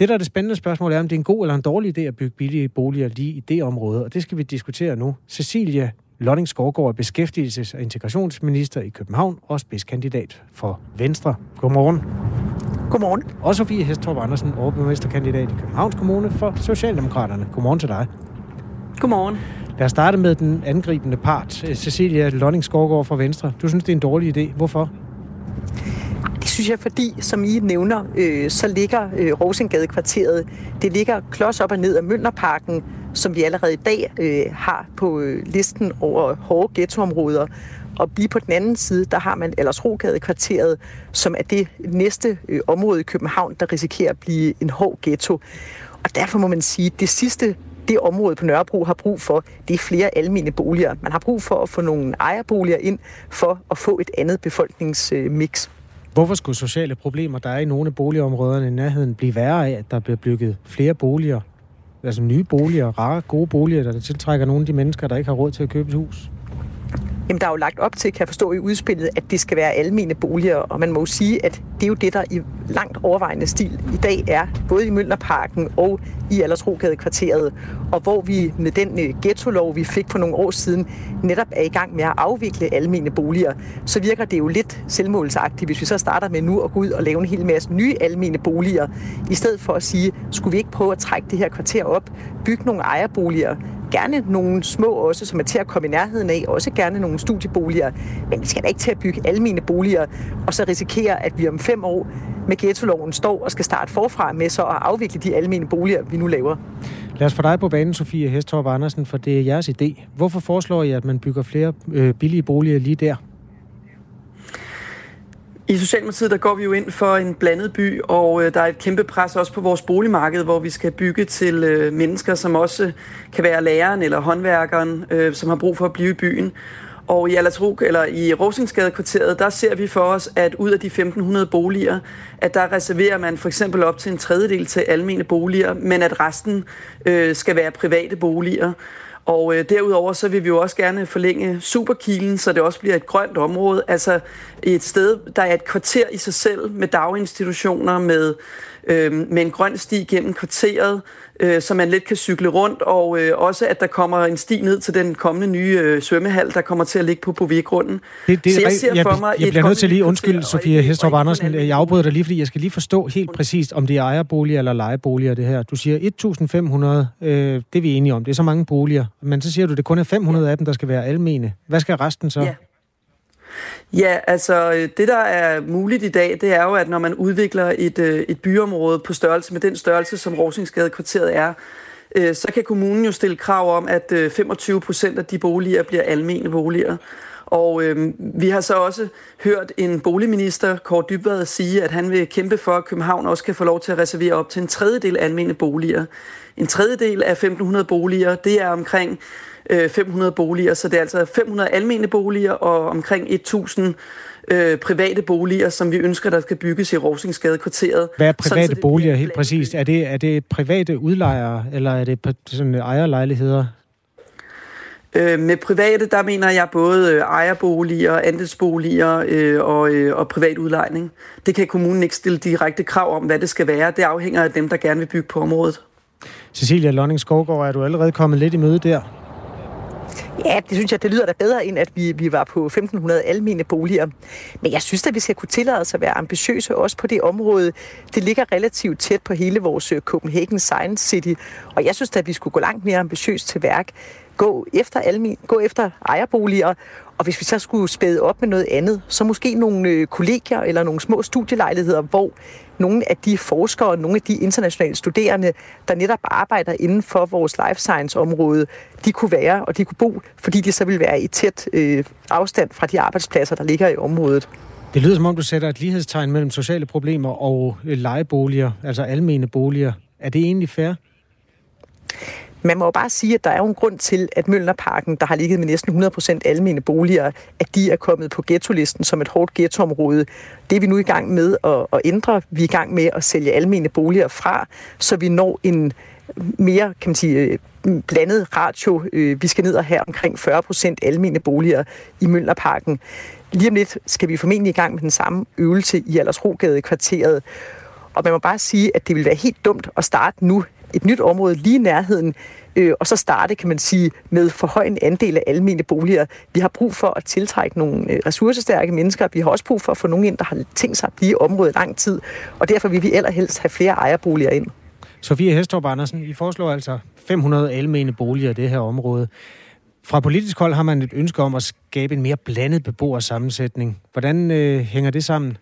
Det, der er det spændende spørgsmål, er, om det er en god eller en dårlig idé at bygge billige boliger lige i det område, og det skal vi diskutere nu. Cecilia Lotting Skovgaard er beskæftigelses- og integrationsminister i København og spidskandidat for Venstre. Godmorgen. Godmorgen. Og Sofie Hestorp Andersen, overborgmesterkandidat i Københavns Kommune for Socialdemokraterne. Godmorgen til dig. Godmorgen. Lad os starte med den angribende part, Cecilia Lonning Skovgaard fra Venstre. Du synes, det er en dårlig idé. Hvorfor? Det synes jeg, fordi, som I nævner, øh, så ligger øh, Rosengade-kvarteret, det ligger klods op og ned af Mønderparken, som vi allerede i dag øh, har på øh, listen over hårde ghettoområder. Og lige på den anden side, der har man ellers Rogade-kvarteret, som er det næste øh, område i København, der risikerer at blive en hård ghetto. Og derfor må man sige, at det sidste det område på Nørrebro har brug for, det er flere almene boliger. Man har brug for at få nogle ejerboliger ind for at få et andet befolkningsmix. Hvorfor skulle sociale problemer, der er i nogle af boligområderne i nærheden, blive værre af, at der bliver bygget flere boliger? Altså nye boliger, rare, gode boliger, der tiltrækker nogle af de mennesker, der ikke har råd til at købe et hus? Jamen, der er jo lagt op til, kan jeg forstå i udspillet, at det skal være almene boliger, og man må jo sige, at det er jo det, der i langt overvejende stil i dag er, både i Møllerparken og i Aldersrogade-kvarteret, og hvor vi med den øh, ghetto-lov, vi fik for nogle år siden, netop er i gang med at afvikle almene boliger, så virker det jo lidt selvmålsagtigt, hvis vi så starter med nu at gå ud og lave en hel masse nye almene boliger, i stedet for at sige, skulle vi ikke prøve at trække det her kvarter op, bygge nogle ejerboliger, gerne nogle små også, som er til at komme i nærheden af, også gerne nogle studieboliger, men vi skal da ikke til at bygge almene boliger, og så risikere, at vi om fem år med ghetto-loven står og skal starte forfra med så at afvikle de almene boliger, vi nu laver. Lad os få dig på banen, Sofie Hestorp Andersen, for det er jeres idé. Hvorfor foreslår I, at man bygger flere øh, billige boliger lige der? I Socialdemokratiet der går vi jo ind for en blandet by, og øh, der er et kæmpe pres også på vores boligmarked, hvor vi skal bygge til øh, mennesker, som også kan være læreren eller håndværkeren, øh, som har brug for at blive i byen. Og i Alatrug, eller i Rosingsgade-kvarteret, der ser vi for os, at ud af de 1.500 boliger, at der reserverer man for eksempel op til en tredjedel til almene boliger, men at resten øh, skal være private boliger. Og øh, derudover så vil vi jo også gerne forlænge Superkilen, så det også bliver et grønt område. Altså et sted, der er et kvarter i sig selv med daginstitutioner, med øh, med en grøn sti gennem kvarteret, øh, så man let kan cykle rundt, og øh, også at der kommer en sti ned til den kommende nye øh, svømmehal, der kommer til at ligge på Bovie-grunden. Det, det, så jeg, ser jeg, for mig jeg bliver nødt til lige, undskyld Sofie Hestrup Andersen, jeg afbryder dig lige, fordi jeg skal lige forstå helt præcist, om det er ejerboliger eller lejeboliger, det her. Du siger 1.500, øh, det er vi enige om, det er så mange boliger, men så siger du, det kun er 500 af dem, der skal være almene. Hvad skal resten så? Ja. Ja, altså det, der er muligt i dag, det er jo, at når man udvikler et, øh, et byområde på størrelse med den størrelse, som Rosingsgade kvarteret er, øh, så kan kommunen jo stille krav om, at øh, 25 procent af de boliger bliver almene boliger. Og øh, vi har så også hørt en boligminister, Kåre Dybvad, sige, at han vil kæmpe for, at København også kan få lov til at reservere op til en tredjedel almene boliger. En tredjedel af 1.500 boliger, det er omkring 500 boliger, så det er altså 500 almene boliger og omkring 1.000 øh, private boliger, som vi ønsker, der skal bygges i Rosingsgade kvarteret. Hvad er private sådan, boliger helt præcist? Er det, er det private udlejere, eller er det sådan ejerlejligheder? Øh, med private, der mener jeg både øh, ejerboliger, andelsboliger øh, og, øh, og privat udlejning. Det kan kommunen ikke stille direkte krav om, hvad det skal være. Det afhænger af dem, der gerne vil bygge på området. Cecilia Lonning Skovgaard, er du allerede kommet lidt i møde der? Ja, det synes jeg, det lyder da bedre, end at vi, vi var på 1.500 almene boliger. Men jeg synes at vi skal kunne tillade os at være ambitiøse også på det område. Det ligger relativt tæt på hele vores Copenhagen Science City, og jeg synes at vi skulle gå langt mere ambitiøst til værk. Gå efter, almen, gå efter ejerboliger, og hvis vi så skulle spæde op med noget andet, så måske nogle øh, kollegier eller nogle små studielejligheder, hvor nogle af de forskere og nogle af de internationale studerende, der netop arbejder inden for vores life science område, de kunne være, og de kunne bo, fordi de så ville være i tæt øh, afstand fra de arbejdspladser, der ligger i området. Det lyder som om, du sætter et lighedstegn mellem sociale problemer og øh, lejeboliger, altså almene boliger. Er det egentlig fair? Man må jo bare sige, at der er jo en grund til, at Møllerparken, der har ligget med næsten 100% almene boliger, at de er kommet på ghetto-listen som et hårdt ghettoområde. Det er vi nu i gang med at, at ændre. Vi er i gang med at sælge almene boliger fra, så vi når en mere, kan man sige, blandet ratio. Øh, vi skal ned og have omkring 40% almene boliger i Møllerparken. Lige om lidt skal vi formentlig i gang med den samme øvelse i Aldersrogade kvarteret. Og man må bare sige, at det vil være helt dumt at starte nu et nyt område lige i nærheden, øh, og så starte, kan man sige, med for høj en andel af almene boliger. Vi har brug for at tiltrække nogle øh, ressourcestærke mennesker. Vi har også brug for at få nogen ind, der har tænkt sig at blive i området lang tid, og derfor vil vi allerhelst have flere ejerboliger ind. Sofie Hestorp Andersen, I foreslår altså 500 almene boliger i det her område. Fra politisk hold har man et ønske om at skabe en mere blandet beboersammensætning. Hvordan øh, hænger det sammen?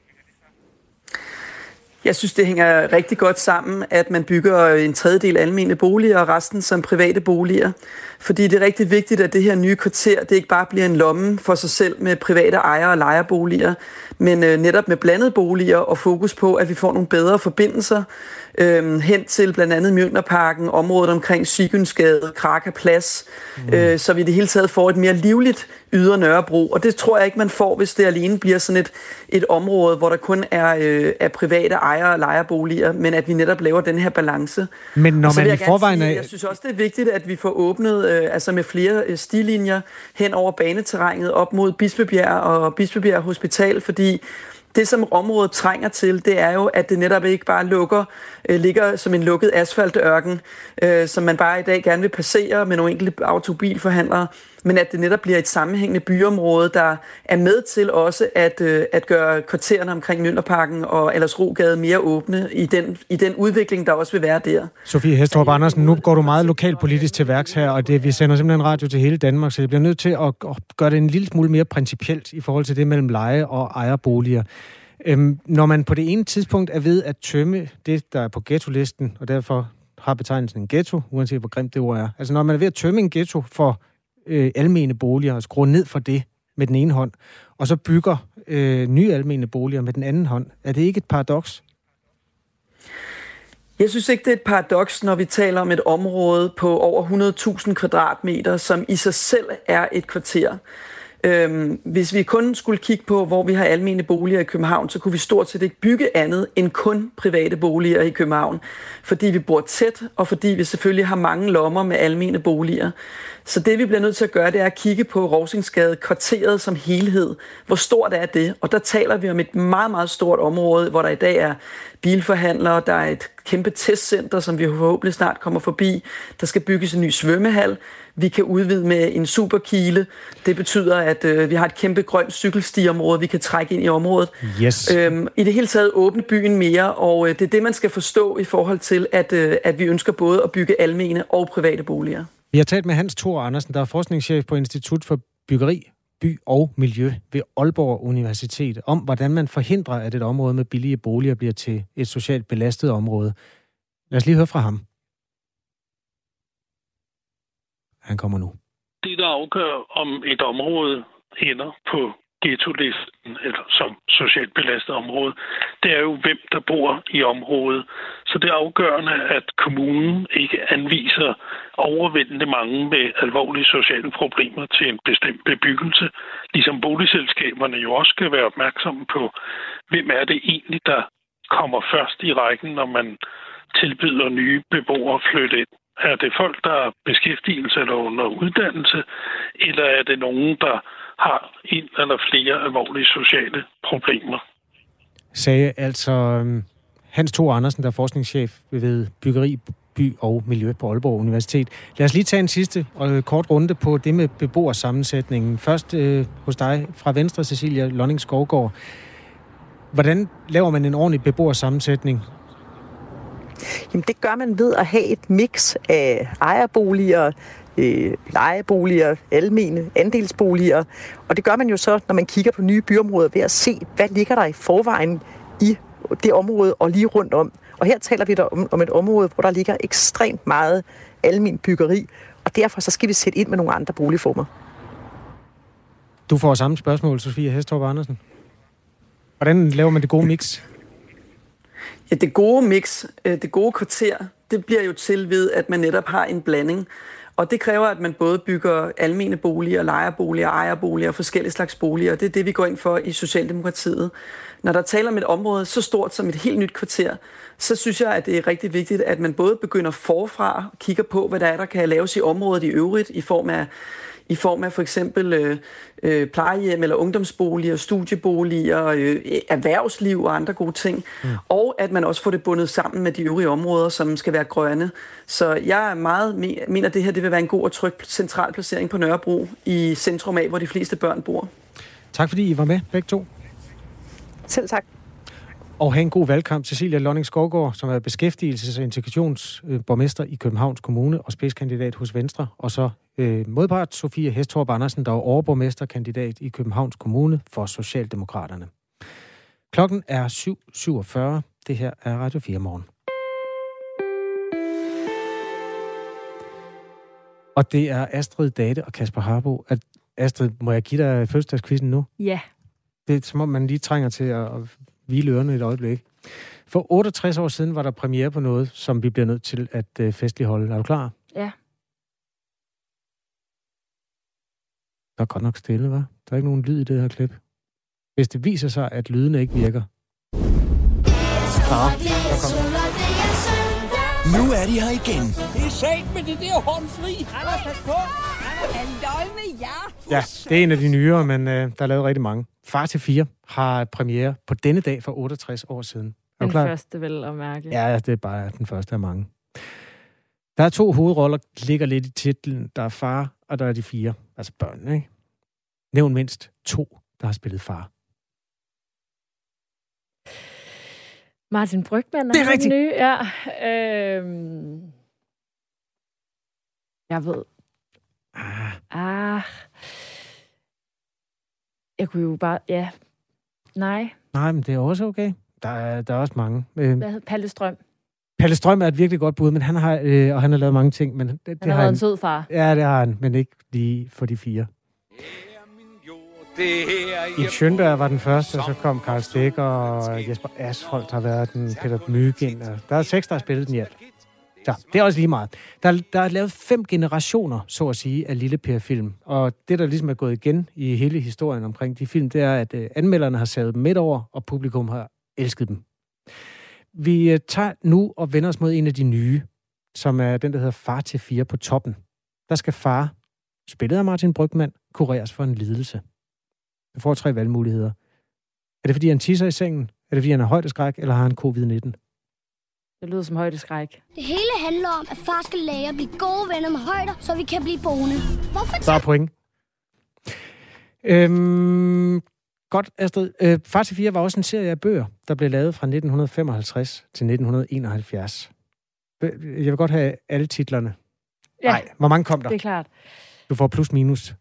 Jeg synes, det hænger rigtig godt sammen, at man bygger en tredjedel almene boliger og resten som private boliger. Fordi det er rigtig vigtigt, at det her nye kvarter, det ikke bare bliver en lomme for sig selv med private ejere og lejerboliger, men øh, netop med blandede boliger og fokus på, at vi får nogle bedre forbindelser øh, hen til blandt andet Mjølnerparken, området omkring Sygensgade, Kraka Plads, mm. øh, så vi i det hele taget får et mere livligt ydre Nørrebro. Og det tror jeg ikke, man får, hvis det alene bliver sådan et, et område, hvor der kun er, øh, er private ejere og lejerboliger, men at vi netop laver den her balance. Men når man i forvejen sige, Jeg synes også, det er vigtigt, at vi får åbnet øh, altså med flere øh, stilinjer hen over baneterrænet op mod Bispebjerg og Bispebjerg Hospital, fordi det, som området trænger til, det er jo, at det netop ikke bare lukker, øh, ligger som en lukket asfaltørken, øh, som man bare i dag gerne vil passere med nogle enkelte autobilforhandlere men at det netop bliver et sammenhængende byområde, der er med til også at, øh, at gøre kvartererne omkring Mjølnerparken og Aldersrogade mere åbne i den, i den udvikling, der også vil være der. Sofie Hestrup Andersen, nu går du meget lokalpolitisk til værks her, og det, vi sender simpelthen radio til hele Danmark, så jeg bliver nødt til at, at gøre det en lille smule mere principielt i forhold til det mellem leje og ejerboliger. Øhm, når man på det ene tidspunkt er ved at tømme det, der er på ghetto-listen, og derfor har betegnelsen en ghetto, uanset hvor grimt det ord er. Altså når man er ved at tømme en ghetto for øh, almene boliger og skruer ned for det med den ene hånd, og så bygger øh, nye almene boliger med den anden hånd. Er det ikke et paradoks? Jeg synes ikke, det er et paradoks, når vi taler om et område på over 100.000 kvadratmeter, som i sig selv er et kvarter. Øhm, hvis vi kun skulle kigge på, hvor vi har almene boliger i København, så kunne vi stort set ikke bygge andet end kun private boliger i København. Fordi vi bor tæt, og fordi vi selvfølgelig har mange lommer med almene boliger. Så det, vi bliver nødt til at gøre, det er at kigge på Rosingsgade kvarteret som helhed. Hvor stort er det? Og der taler vi om et meget, meget stort område, hvor der i dag er bilforhandlere, der er et kæmpe testcenter, som vi forhåbentlig snart kommer forbi. Der skal bygges en ny svømmehal. Vi kan udvide med en superkile. Det betyder, at øh, vi har et kæmpe grønt cykelstiområde, vi kan trække ind i området. Yes. Øhm, I det hele taget åbne byen mere, og øh, det er det, man skal forstå i forhold til, at, øh, at vi ønsker både at bygge almene og private boliger. Vi har talt med Hans Thor Andersen, der er forskningschef på Institut for Byggeri, By og Miljø ved Aalborg Universitet, om hvordan man forhindrer, at et område med billige boliger bliver til et socialt belastet område. Lad os lige høre fra ham. Han kommer nu. Det, der afgør, om et område ender på ghetto-listen, eller som socialt belastet område, det er jo, hvem der bor i området. Så det er afgørende, at kommunen ikke anviser overvældende mange med alvorlige sociale problemer til en bestemt bebyggelse, ligesom boligselskaberne jo også skal være opmærksomme på, hvem er det egentlig, der kommer først i rækken, når man tilbyder nye beboere at flytte ind. Er det folk, der har beskæftigelse eller under uddannelse, eller er det nogen, der har en eller flere alvorlige sociale problemer? Sagde altså øhm, Hans Thor Andersen, der er forskningschef ved Byggeri, By og Miljø på Aalborg Universitet. Lad os lige tage en sidste og kort runde på det med beboersammensætningen. Først øh, hos dig fra Venstre, Cecilia Lonning Skovgaard. Hvordan laver man en ordentlig beboersammensætning? Jamen det gør man ved at have et mix af ejerboliger, øh, lejeboliger, almene andelsboliger. Og det gør man jo så, når man kigger på nye byområder, ved at se, hvad ligger der i forvejen i det område og lige rundt om. Og her taler vi der om, om et område, hvor der ligger ekstremt meget almen byggeri, og derfor så skal vi sætte ind med nogle andre boligformer. Du får samme spørgsmål, Sofie Hestorp Andersen. Hvordan laver man det gode mix? Ja, det gode mix, øh, det gode kvarter, det bliver jo til ved, at man netop har en blanding. Og det kræver, at man både bygger almene boliger, lejerboliger, ejerboliger og forskellige slags boliger. Det er det, vi går ind for i Socialdemokratiet. Når der taler om et område så stort som et helt nyt kvarter, så synes jeg, at det er rigtig vigtigt, at man både begynder forfra og kigger på, hvad der er, der kan laves i området i øvrigt, i form af i form af for eksempel øh, øh, plejehjem eller ungdomsboliger, studieboliger, øh, erhvervsliv og andre gode ting. Mm. Og at man også får det bundet sammen med de øvrige områder, som skal være grønne. Så jeg er meget mener, at det her det vil være en god og tryg central placering på Nørrebro i centrum af, hvor de fleste børn bor. Tak fordi I var med, begge to. Selv tak. Og have en god valgkamp. Cecilia Lonning Skovgaard, som er beskæftigelses- og integrationsborgmester i Københavns Kommune og spidskandidat hos Venstre. Og så øh, modpart Sofie Hestorp Andersen, der er overborgmesterkandidat i Københavns Kommune for Socialdemokraterne. Klokken er 7.47. Det her er Radio 4 morgen. Og det er Astrid Date og Kasper Harbo. At Astrid, må jeg give dig fødselsdagskvisten nu? Ja. Det er som om, man lige trænger til at hvile ørerne et øjeblik. For 68 år siden var der premiere på noget, som vi bliver nødt til at øh, festligholde. Er du klar? Ja. Der er godt nok stille, hva'? Der er ikke nogen lyd i det her klip. Hvis det viser sig, at lydene ikke virker. Ah, nu er de her igen. Det er sat med det der håndfri. Anders, pas på. Halløj med jer. Ja, det er en af de nyere, men øh, der er lavet rigtig mange. Far til 4 har premiere på denne dag for 68 år siden. Er den klar? første vel at mærke. Ja, det er bare den første af mange. Der er to hovedroller, der ligger lidt i titlen. Der er far, og der er de fire. Altså børn, ikke? Nævn mindst to, der har spillet far. Martin Brygman er, det er rigtigt. nye. Ja, øhm, jeg ved. Ah. ah. Jeg kunne jo bare... Ja. Nej. Nej, men det er også okay. Der er, der er også mange. Øh, Hvad hedder Palle Strøm? Palle Strøm er et virkelig godt bud, men han har, øh, og han har lavet mange ting. Men det, han det har været en sød far. Ja, det har han, men ikke lige for de fire. I Schönberg var den første, og så kom Karl Stegger, og Jesper Asholdt har været den, Peter Mygind. Der er seks, der har spillet den i alt. Så det er også lige meget. Der, der er lavet fem generationer, så at sige, af Lille Per-film. Og det, der ligesom er gået igen i hele historien omkring de film, det er, at øh, anmelderne har savet dem midt over, og publikum har elsket dem. Vi øh, tager nu og vender os mod en af de nye, som er den, der hedder Far til fire på toppen. Der skal far, spillet af Martin Brygman, kureres for en lidelse. Du får tre valgmuligheder. Er det, fordi han tisser i sengen? Er det, fordi han har højdeskræk, eller har han covid-19? Det lyder som højdeskræk. Det hele handler om, at far skal lære at blive gode venner med højder, så vi kan blive boende. Hvorfor Der er point. Øhm, godt, Astrid. Øh, Far til 4 var også en serie af bøger, der blev lavet fra 1955 til 1971. Jeg vil godt have alle titlerne. Ja, Nej, hvor mange kom der? det er klart. Du får plus minus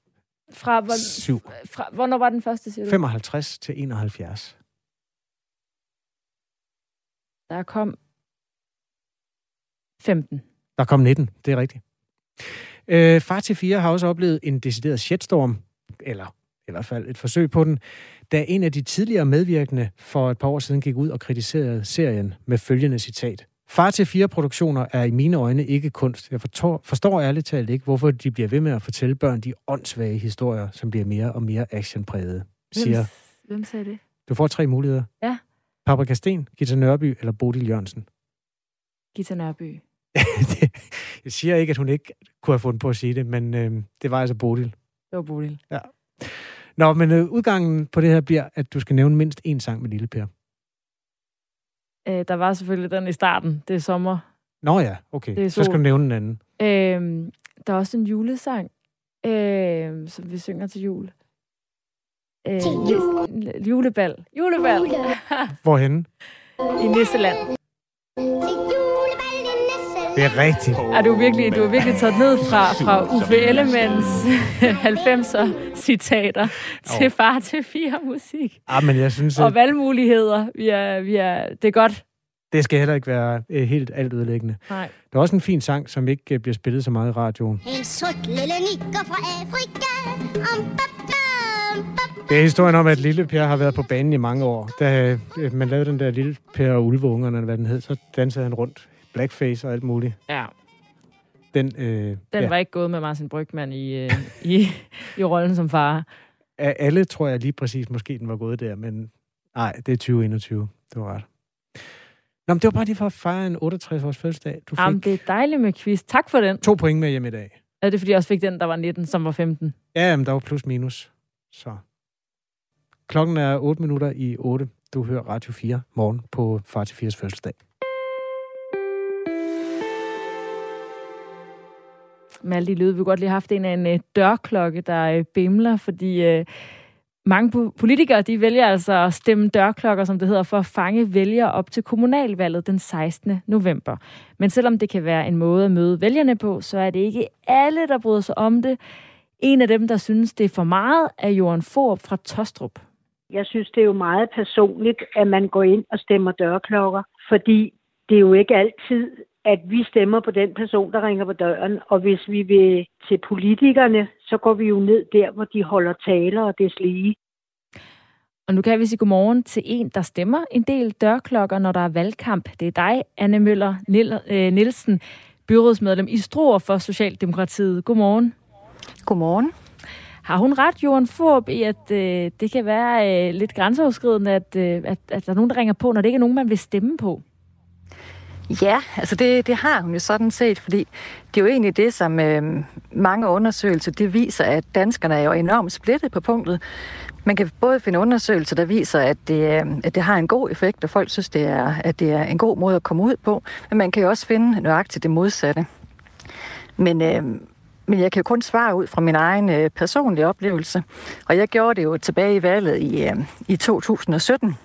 Fra, hvor, 7. fra, hvornår var den første, siger du? 55 til 71. Der kom 15. Der kom 19, det er rigtigt. Øh, Far til 4 har også oplevet en decideret shitstorm, eller i hvert fald et forsøg på den, da en af de tidligere medvirkende for et par år siden gik ud og kritiserede serien med følgende citat. Far til fire produktioner er i mine øjne ikke kunst. Jeg forstår, forstår ærligt talt ikke, hvorfor de bliver ved med at fortælle børn de åndssvage historier, som bliver mere og mere actionprægede, siger. Hvem, hvem sagde det? Du får tre muligheder. Ja. Paprika Sten, Gita Nørby eller Bodil Jørgensen. Gita Nørby. [laughs] Jeg siger ikke, at hun ikke kunne have fundet på at sige det, men øh, det var altså Bodil. Det var Bodil. Ja. Nå, men øh, udgangen på det her bliver, at du skal nævne mindst én sang med Lille Per. Øh, der var selvfølgelig den i starten. Det er sommer. Nå ja, okay. Det er Så skal du nævne en anden. Øh, der er også en julesang, øh, som vi synger til jul. Øh, julebal. Julebal. [laughs] Hvorhenne? I Nisseland. Det er rigtigt. Er du virkelig, du har virkelig taget ned fra, fra Uffe Ellemanns 90'er [laughs] citater til far til fire musik. Ah, men jeg synes, Og valgmuligheder. Vi er, vi er, det er godt. det skal heller ikke være øh, helt alt ødelæggende. Nej. Der er også en fin sang, som ikke øh, bliver spillet så meget i radioen. En sort lille nikker fra Afrika. Om, bam, bam, bam. Det er historien om, at Lille Per har været på banen i mange år. Da øh, man lavede den der Lille Per og Ulveungerne, eller hvad den hed, så dansede han rundt. Blackface og alt muligt. Ja. Den, øh, Den ja. var ikke gået med Martin Brygman i, øh, [laughs] i, i rollen som far. Af alle tror jeg lige præcis, måske den var gået der, men nej, det er 2021. Det var ret. Nå, men det var bare lige for at fejre en 68-års fødselsdag. Du fik Jamen, det er dejligt med quiz. Tak for den. to point med hjem i dag. Er det fordi, jeg også fik den, der var 19, som var 15? Ja, men der var plus minus. Så. Klokken er 8 minutter i 8. Du hører Radio 4 morgen på Far til 4's fødselsdag. Med alle de lyde, vi kunne godt lige have haft en af en øh, dørklokke, der øh, bimler, fordi øh, mange po- politikere, de vælger altså at stemme dørklokker, som det hedder, for at fange vælgere op til kommunalvalget den 16. november. Men selvom det kan være en måde at møde vælgerne på, så er det ikke alle, der bryder sig om det. En af dem, der synes, det er for meget, er Jørgen Forup fra Tostrup. Jeg synes, det er jo meget personligt, at man går ind og stemmer dørklokker, fordi det er jo ikke altid, at vi stemmer på den person, der ringer på døren. Og hvis vi vil til politikerne, så går vi jo ned der, hvor de holder taler og det lige. Og nu kan vi sige godmorgen til en, der stemmer en del dørklokker, når der er valgkamp. Det er dig, Anne Møller Nil- øh, Nielsen, byrådsmedlem i Struer for Socialdemokratiet. Godmorgen. Godmorgen. Har hun ret, Jorden Forb, i at øh, det kan være øh, lidt grænseoverskridende, at, øh, at, at der er nogen, der ringer på, når det ikke er nogen, man vil stemme på? Ja, altså det, det har hun jo sådan set, fordi det er jo egentlig det, som øh, mange undersøgelser det viser, at danskerne er jo enormt splittet på punktet. Man kan både finde undersøgelser, der viser, at det, øh, at det har en god effekt, og folk synes, det er, at det er en god måde at komme ud på, men man kan jo også finde nøjagtigt det modsatte. Men, øh, men jeg kan jo kun svare ud fra min egen øh, personlige oplevelse, og jeg gjorde det jo tilbage i valget i, øh, i 2017,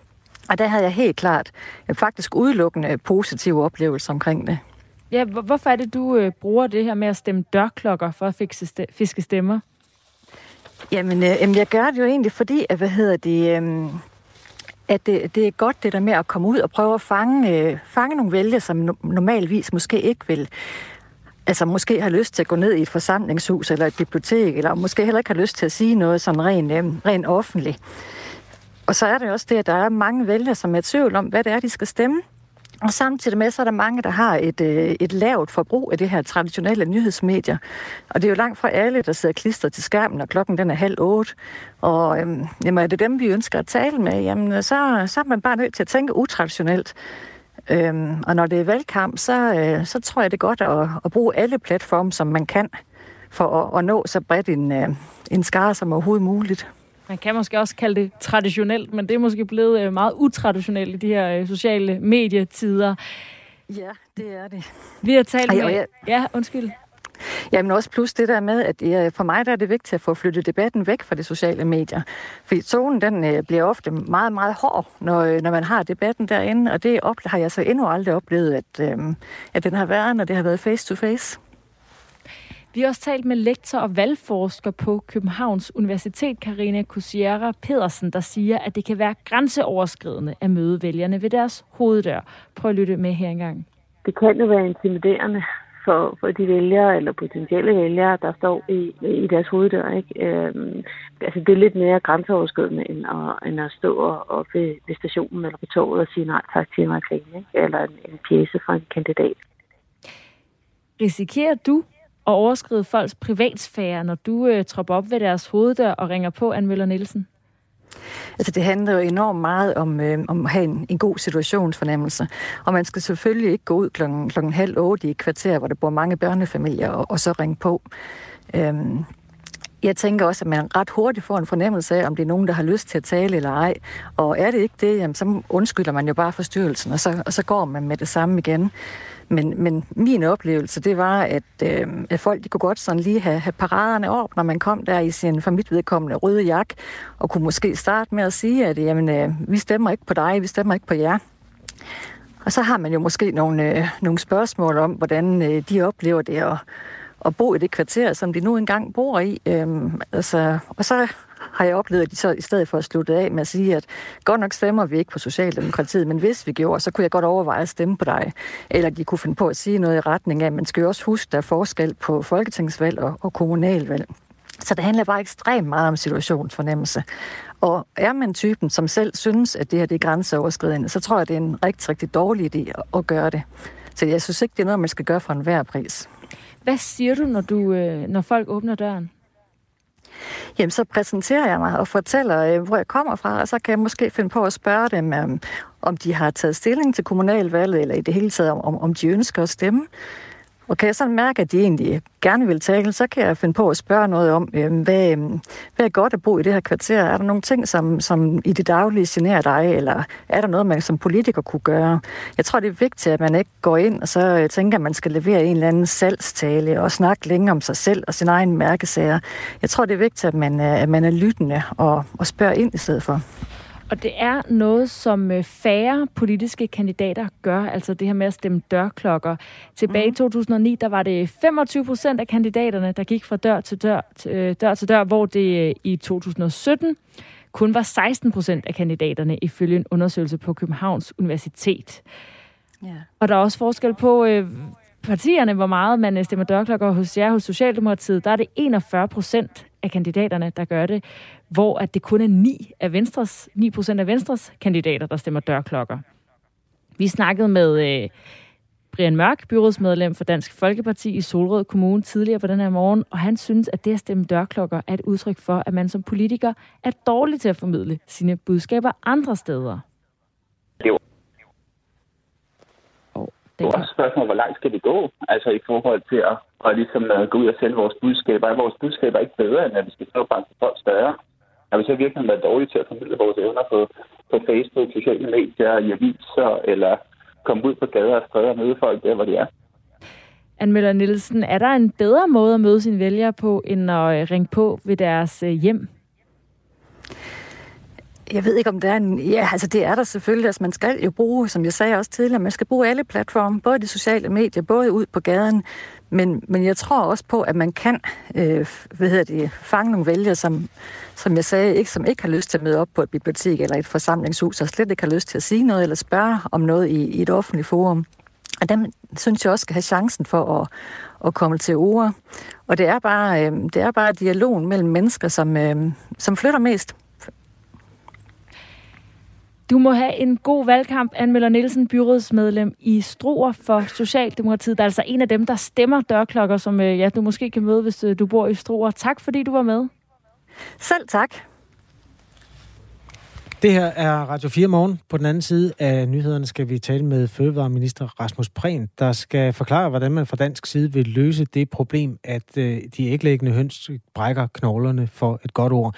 og der havde jeg helt klart øh, faktisk udelukkende positive oplevelser omkring det. Ja, hvor- hvorfor er det, du øh, bruger det her med at stemme dørklokker for at fikse fiske stemmer? Jamen, øh, jeg gør det jo egentlig, fordi, at, hvad hedder det, øh, at det, det er godt det der med at komme ud og prøve at fange, øh, fange nogle vælgere, som no- normalvis måske ikke vil altså måske har lyst til at gå ned i et forsamlingshus eller et bibliotek, eller måske heller ikke har lyst til at sige noget sådan rent, øh, rent offentligt. Og så er det også det, at der er mange vælgere, som er i tvivl om, hvad det er, de skal stemme. Og samtidig med, så er der mange, der har et, øh, et lavt forbrug af det her traditionelle nyhedsmedier. Og det er jo langt fra alle, der sidder klistret til skærmen, og klokken den er halv otte. Og øhm, jamen, er det dem, vi ønsker at tale med, jamen, så, så er man bare nødt til at tænke utraditionelt. Øhm, og når det er valgkamp, så, øh, så tror jeg, det er godt at, at bruge alle platforme, som man kan, for at, at nå så bredt en, øh, en skare som overhovedet muligt. Man kan måske også kalde det traditionelt, men det er måske blevet øh, meget utraditionelt i de her øh, sociale medietider. Ja, det er det. Vi har talt med... Ja, ja undskyld. Jamen også plus det der med, at for mig der er det vigtigt at få flyttet debatten væk fra de sociale medier. Fordi tonen den øh, bliver ofte meget, meget hård, når, når man har debatten derinde, og det har jeg så endnu aldrig oplevet, at, øh, at den har været, når det har været face to face. Vi har også talt med lektor og valgforsker på Københavns Universitet, Karina Kusiera Pedersen, der siger, at det kan være grænseoverskridende at møde vælgerne ved deres hoveddør. Prøv at lytte med her engang. Det kan jo være intimiderende for, for de vælgere eller potentielle vælgere, der står i, i deres hoveddør. Ikke? Øhm, altså det er lidt mere grænseoverskridende end at, end at stå op ved, ved stationen eller på toget og sige nej tak til en reklame, ikke? eller en, en pjæse fra en kandidat. Risikerer du at overskride folks privatsfære, når du øh, tropper op ved deres hoveddør og ringer på Anne Møller Nielsen? Altså, det handler jo enormt meget om, øh, om at have en, en god situationsfornemmelse. Og man skal selvfølgelig ikke gå ud klokken, klokken halv otte i et kvarter, hvor der bor mange børnefamilier, og, og så ringe på. Øhm, jeg tænker også, at man ret hurtigt får en fornemmelse af, om det er nogen, der har lyst til at tale eller ej. Og er det ikke det, jamen, så undskylder man jo bare forstyrrelsen, og så, og så går man med det samme igen. Men, men min oplevelse, det var, at, øh, at folk de kunne godt sådan lige have, have paraderne op, når man kom der i sin for mit vedkommende røde jak, og kunne måske starte med at sige, at jamen, øh, vi stemmer ikke på dig, vi stemmer ikke på jer. Og så har man jo måske nogle, øh, nogle spørgsmål om, hvordan øh, de oplever det at, at bo i det kvarter, som de nu engang bor i. Øhm, altså, og så har jeg oplevet, at de så i stedet for at slutte af med at sige, at godt nok stemmer vi ikke på Socialdemokratiet, men hvis vi gjorde, så kunne jeg godt overveje at stemme på dig. Eller de kunne finde på at sige noget i retning af, at man skal jo også huske, der er forskel på folketingsvalg og, og kommunalvalg. Så det handler bare ekstremt meget om situationsfornemmelse. Og er man typen, som selv synes, at det her det er grænseoverskridende, så tror jeg, det er en rigtig, rigtig dårlig idé at, gøre det. Så jeg synes ikke, det er noget, man skal gøre for enhver pris. Hvad siger du, når, du, øh, når folk åbner døren? Jamen, så præsenterer jeg mig og fortæller, øh, hvor jeg kommer fra, og så kan jeg måske finde på at spørge dem, øh, om de har taget stilling til kommunalvalget, eller i det hele taget, om, om de ønsker at stemme. Og kan jeg så mærke, at de egentlig gerne vil tale, så kan jeg finde på at spørge noget om, øh, hvad, øh, hvad er godt at bo i det her kvarter? Er der nogle ting, som, som i det daglige generer dig, eller er der noget, man som politiker kunne gøre? Jeg tror, det er vigtigt, at man ikke går ind og så øh, tænker, at man skal levere en eller anden salgstale og snakke længe om sig selv og sin egen mærkesager. Jeg tror, det er vigtigt, at man, øh, at man er lyttende og, og spørger ind i stedet for. Og det er noget, som øh, færre politiske kandidater gør, altså det her med at stemme dørklokker. Tilbage mm. i 2009, der var det 25 procent af kandidaterne, der gik fra dør til dør, til, øh, dør til dør, hvor det øh, i 2017 kun var 16 procent af kandidaterne ifølge en undersøgelse på Københavns Universitet. Yeah. Og der er også forskel på øh, partierne, hvor meget man stemmer dørklokker hos jer hos Socialdemokratiet. Der er det 41 procent af kandidaterne, der gør det, hvor at det kun er 9 af Venstres, 9 procent af Venstres kandidater, der stemmer dørklokker. Vi snakkede med øh, Brian Mørk, byrådsmedlem for Dansk Folkeparti i Solrød Kommune tidligere på den her morgen, og han synes, at det at stemme dørklokker er et udtryk for, at man som politiker er dårlig til at formidle sine budskaber andre steder. Det er også spørgsmål, hvor langt skal vi gå? Altså i forhold til at, at ligesom, uh, gå ud og sælge vores budskaber. Er vores budskaber ikke bedre, end at vi skal stå og banke folk større? Har vi så virkelig været dårlige til at formidle vores evner på, på Facebook, sociale medier, i aviser, eller komme ud på gader og stræder og møde folk der, hvor de er? Anne Møller Nielsen, er der en bedre måde at møde sine vælgere på, end at øh, ringe på ved deres øh, hjem? Jeg ved ikke, om der er en... Ja, altså det er der selvfølgelig. Altså man skal jo bruge, som jeg sagde også tidligere, man skal bruge alle platforme, både de sociale medier, både ud på gaden. Men, men jeg tror også på, at man kan øh, hvad hedder det, fange nogle vælgere, som, som jeg sagde, ikke, som ikke har lyst til at møde op på et bibliotek eller et forsamlingshus, og slet ikke har lyst til at sige noget eller spørge om noget i, i et offentligt forum. Og dem synes jeg også skal have chancen for at, at komme til ord. Og det er bare, øh, det er bare dialogen mellem mennesker, som, øh, som flytter mest. Du må have en god valgkamp, Anmelder Nielsen, byrådsmedlem i Struer for Socialdemokratiet. Der er altså en af dem, der stemmer dørklokker, som øh, ja, du måske kan møde, hvis øh, du bor i Struer. Tak fordi du var med. Selv tak. Det her er Radio 4 morgen. På den anden side af nyhederne skal vi tale med Fødevareminister Rasmus Prehn, der skal forklare, hvordan man fra dansk side vil løse det problem, at øh, de æglæggende høns brækker knoglerne for et godt ord.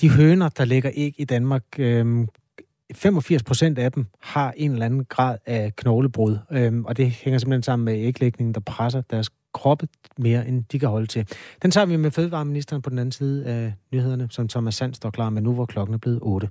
De høner, der lægger æg i Danmark, 85 procent af dem har en eller anden grad af knoglebrud, øhm, og det hænger simpelthen sammen med æglægningen, der presser deres kroppe mere, end de kan holde til. Den tager vi med fødevareministeren på den anden side af nyhederne, som Thomas Sand står klar med nu, hvor klokken er blevet 8.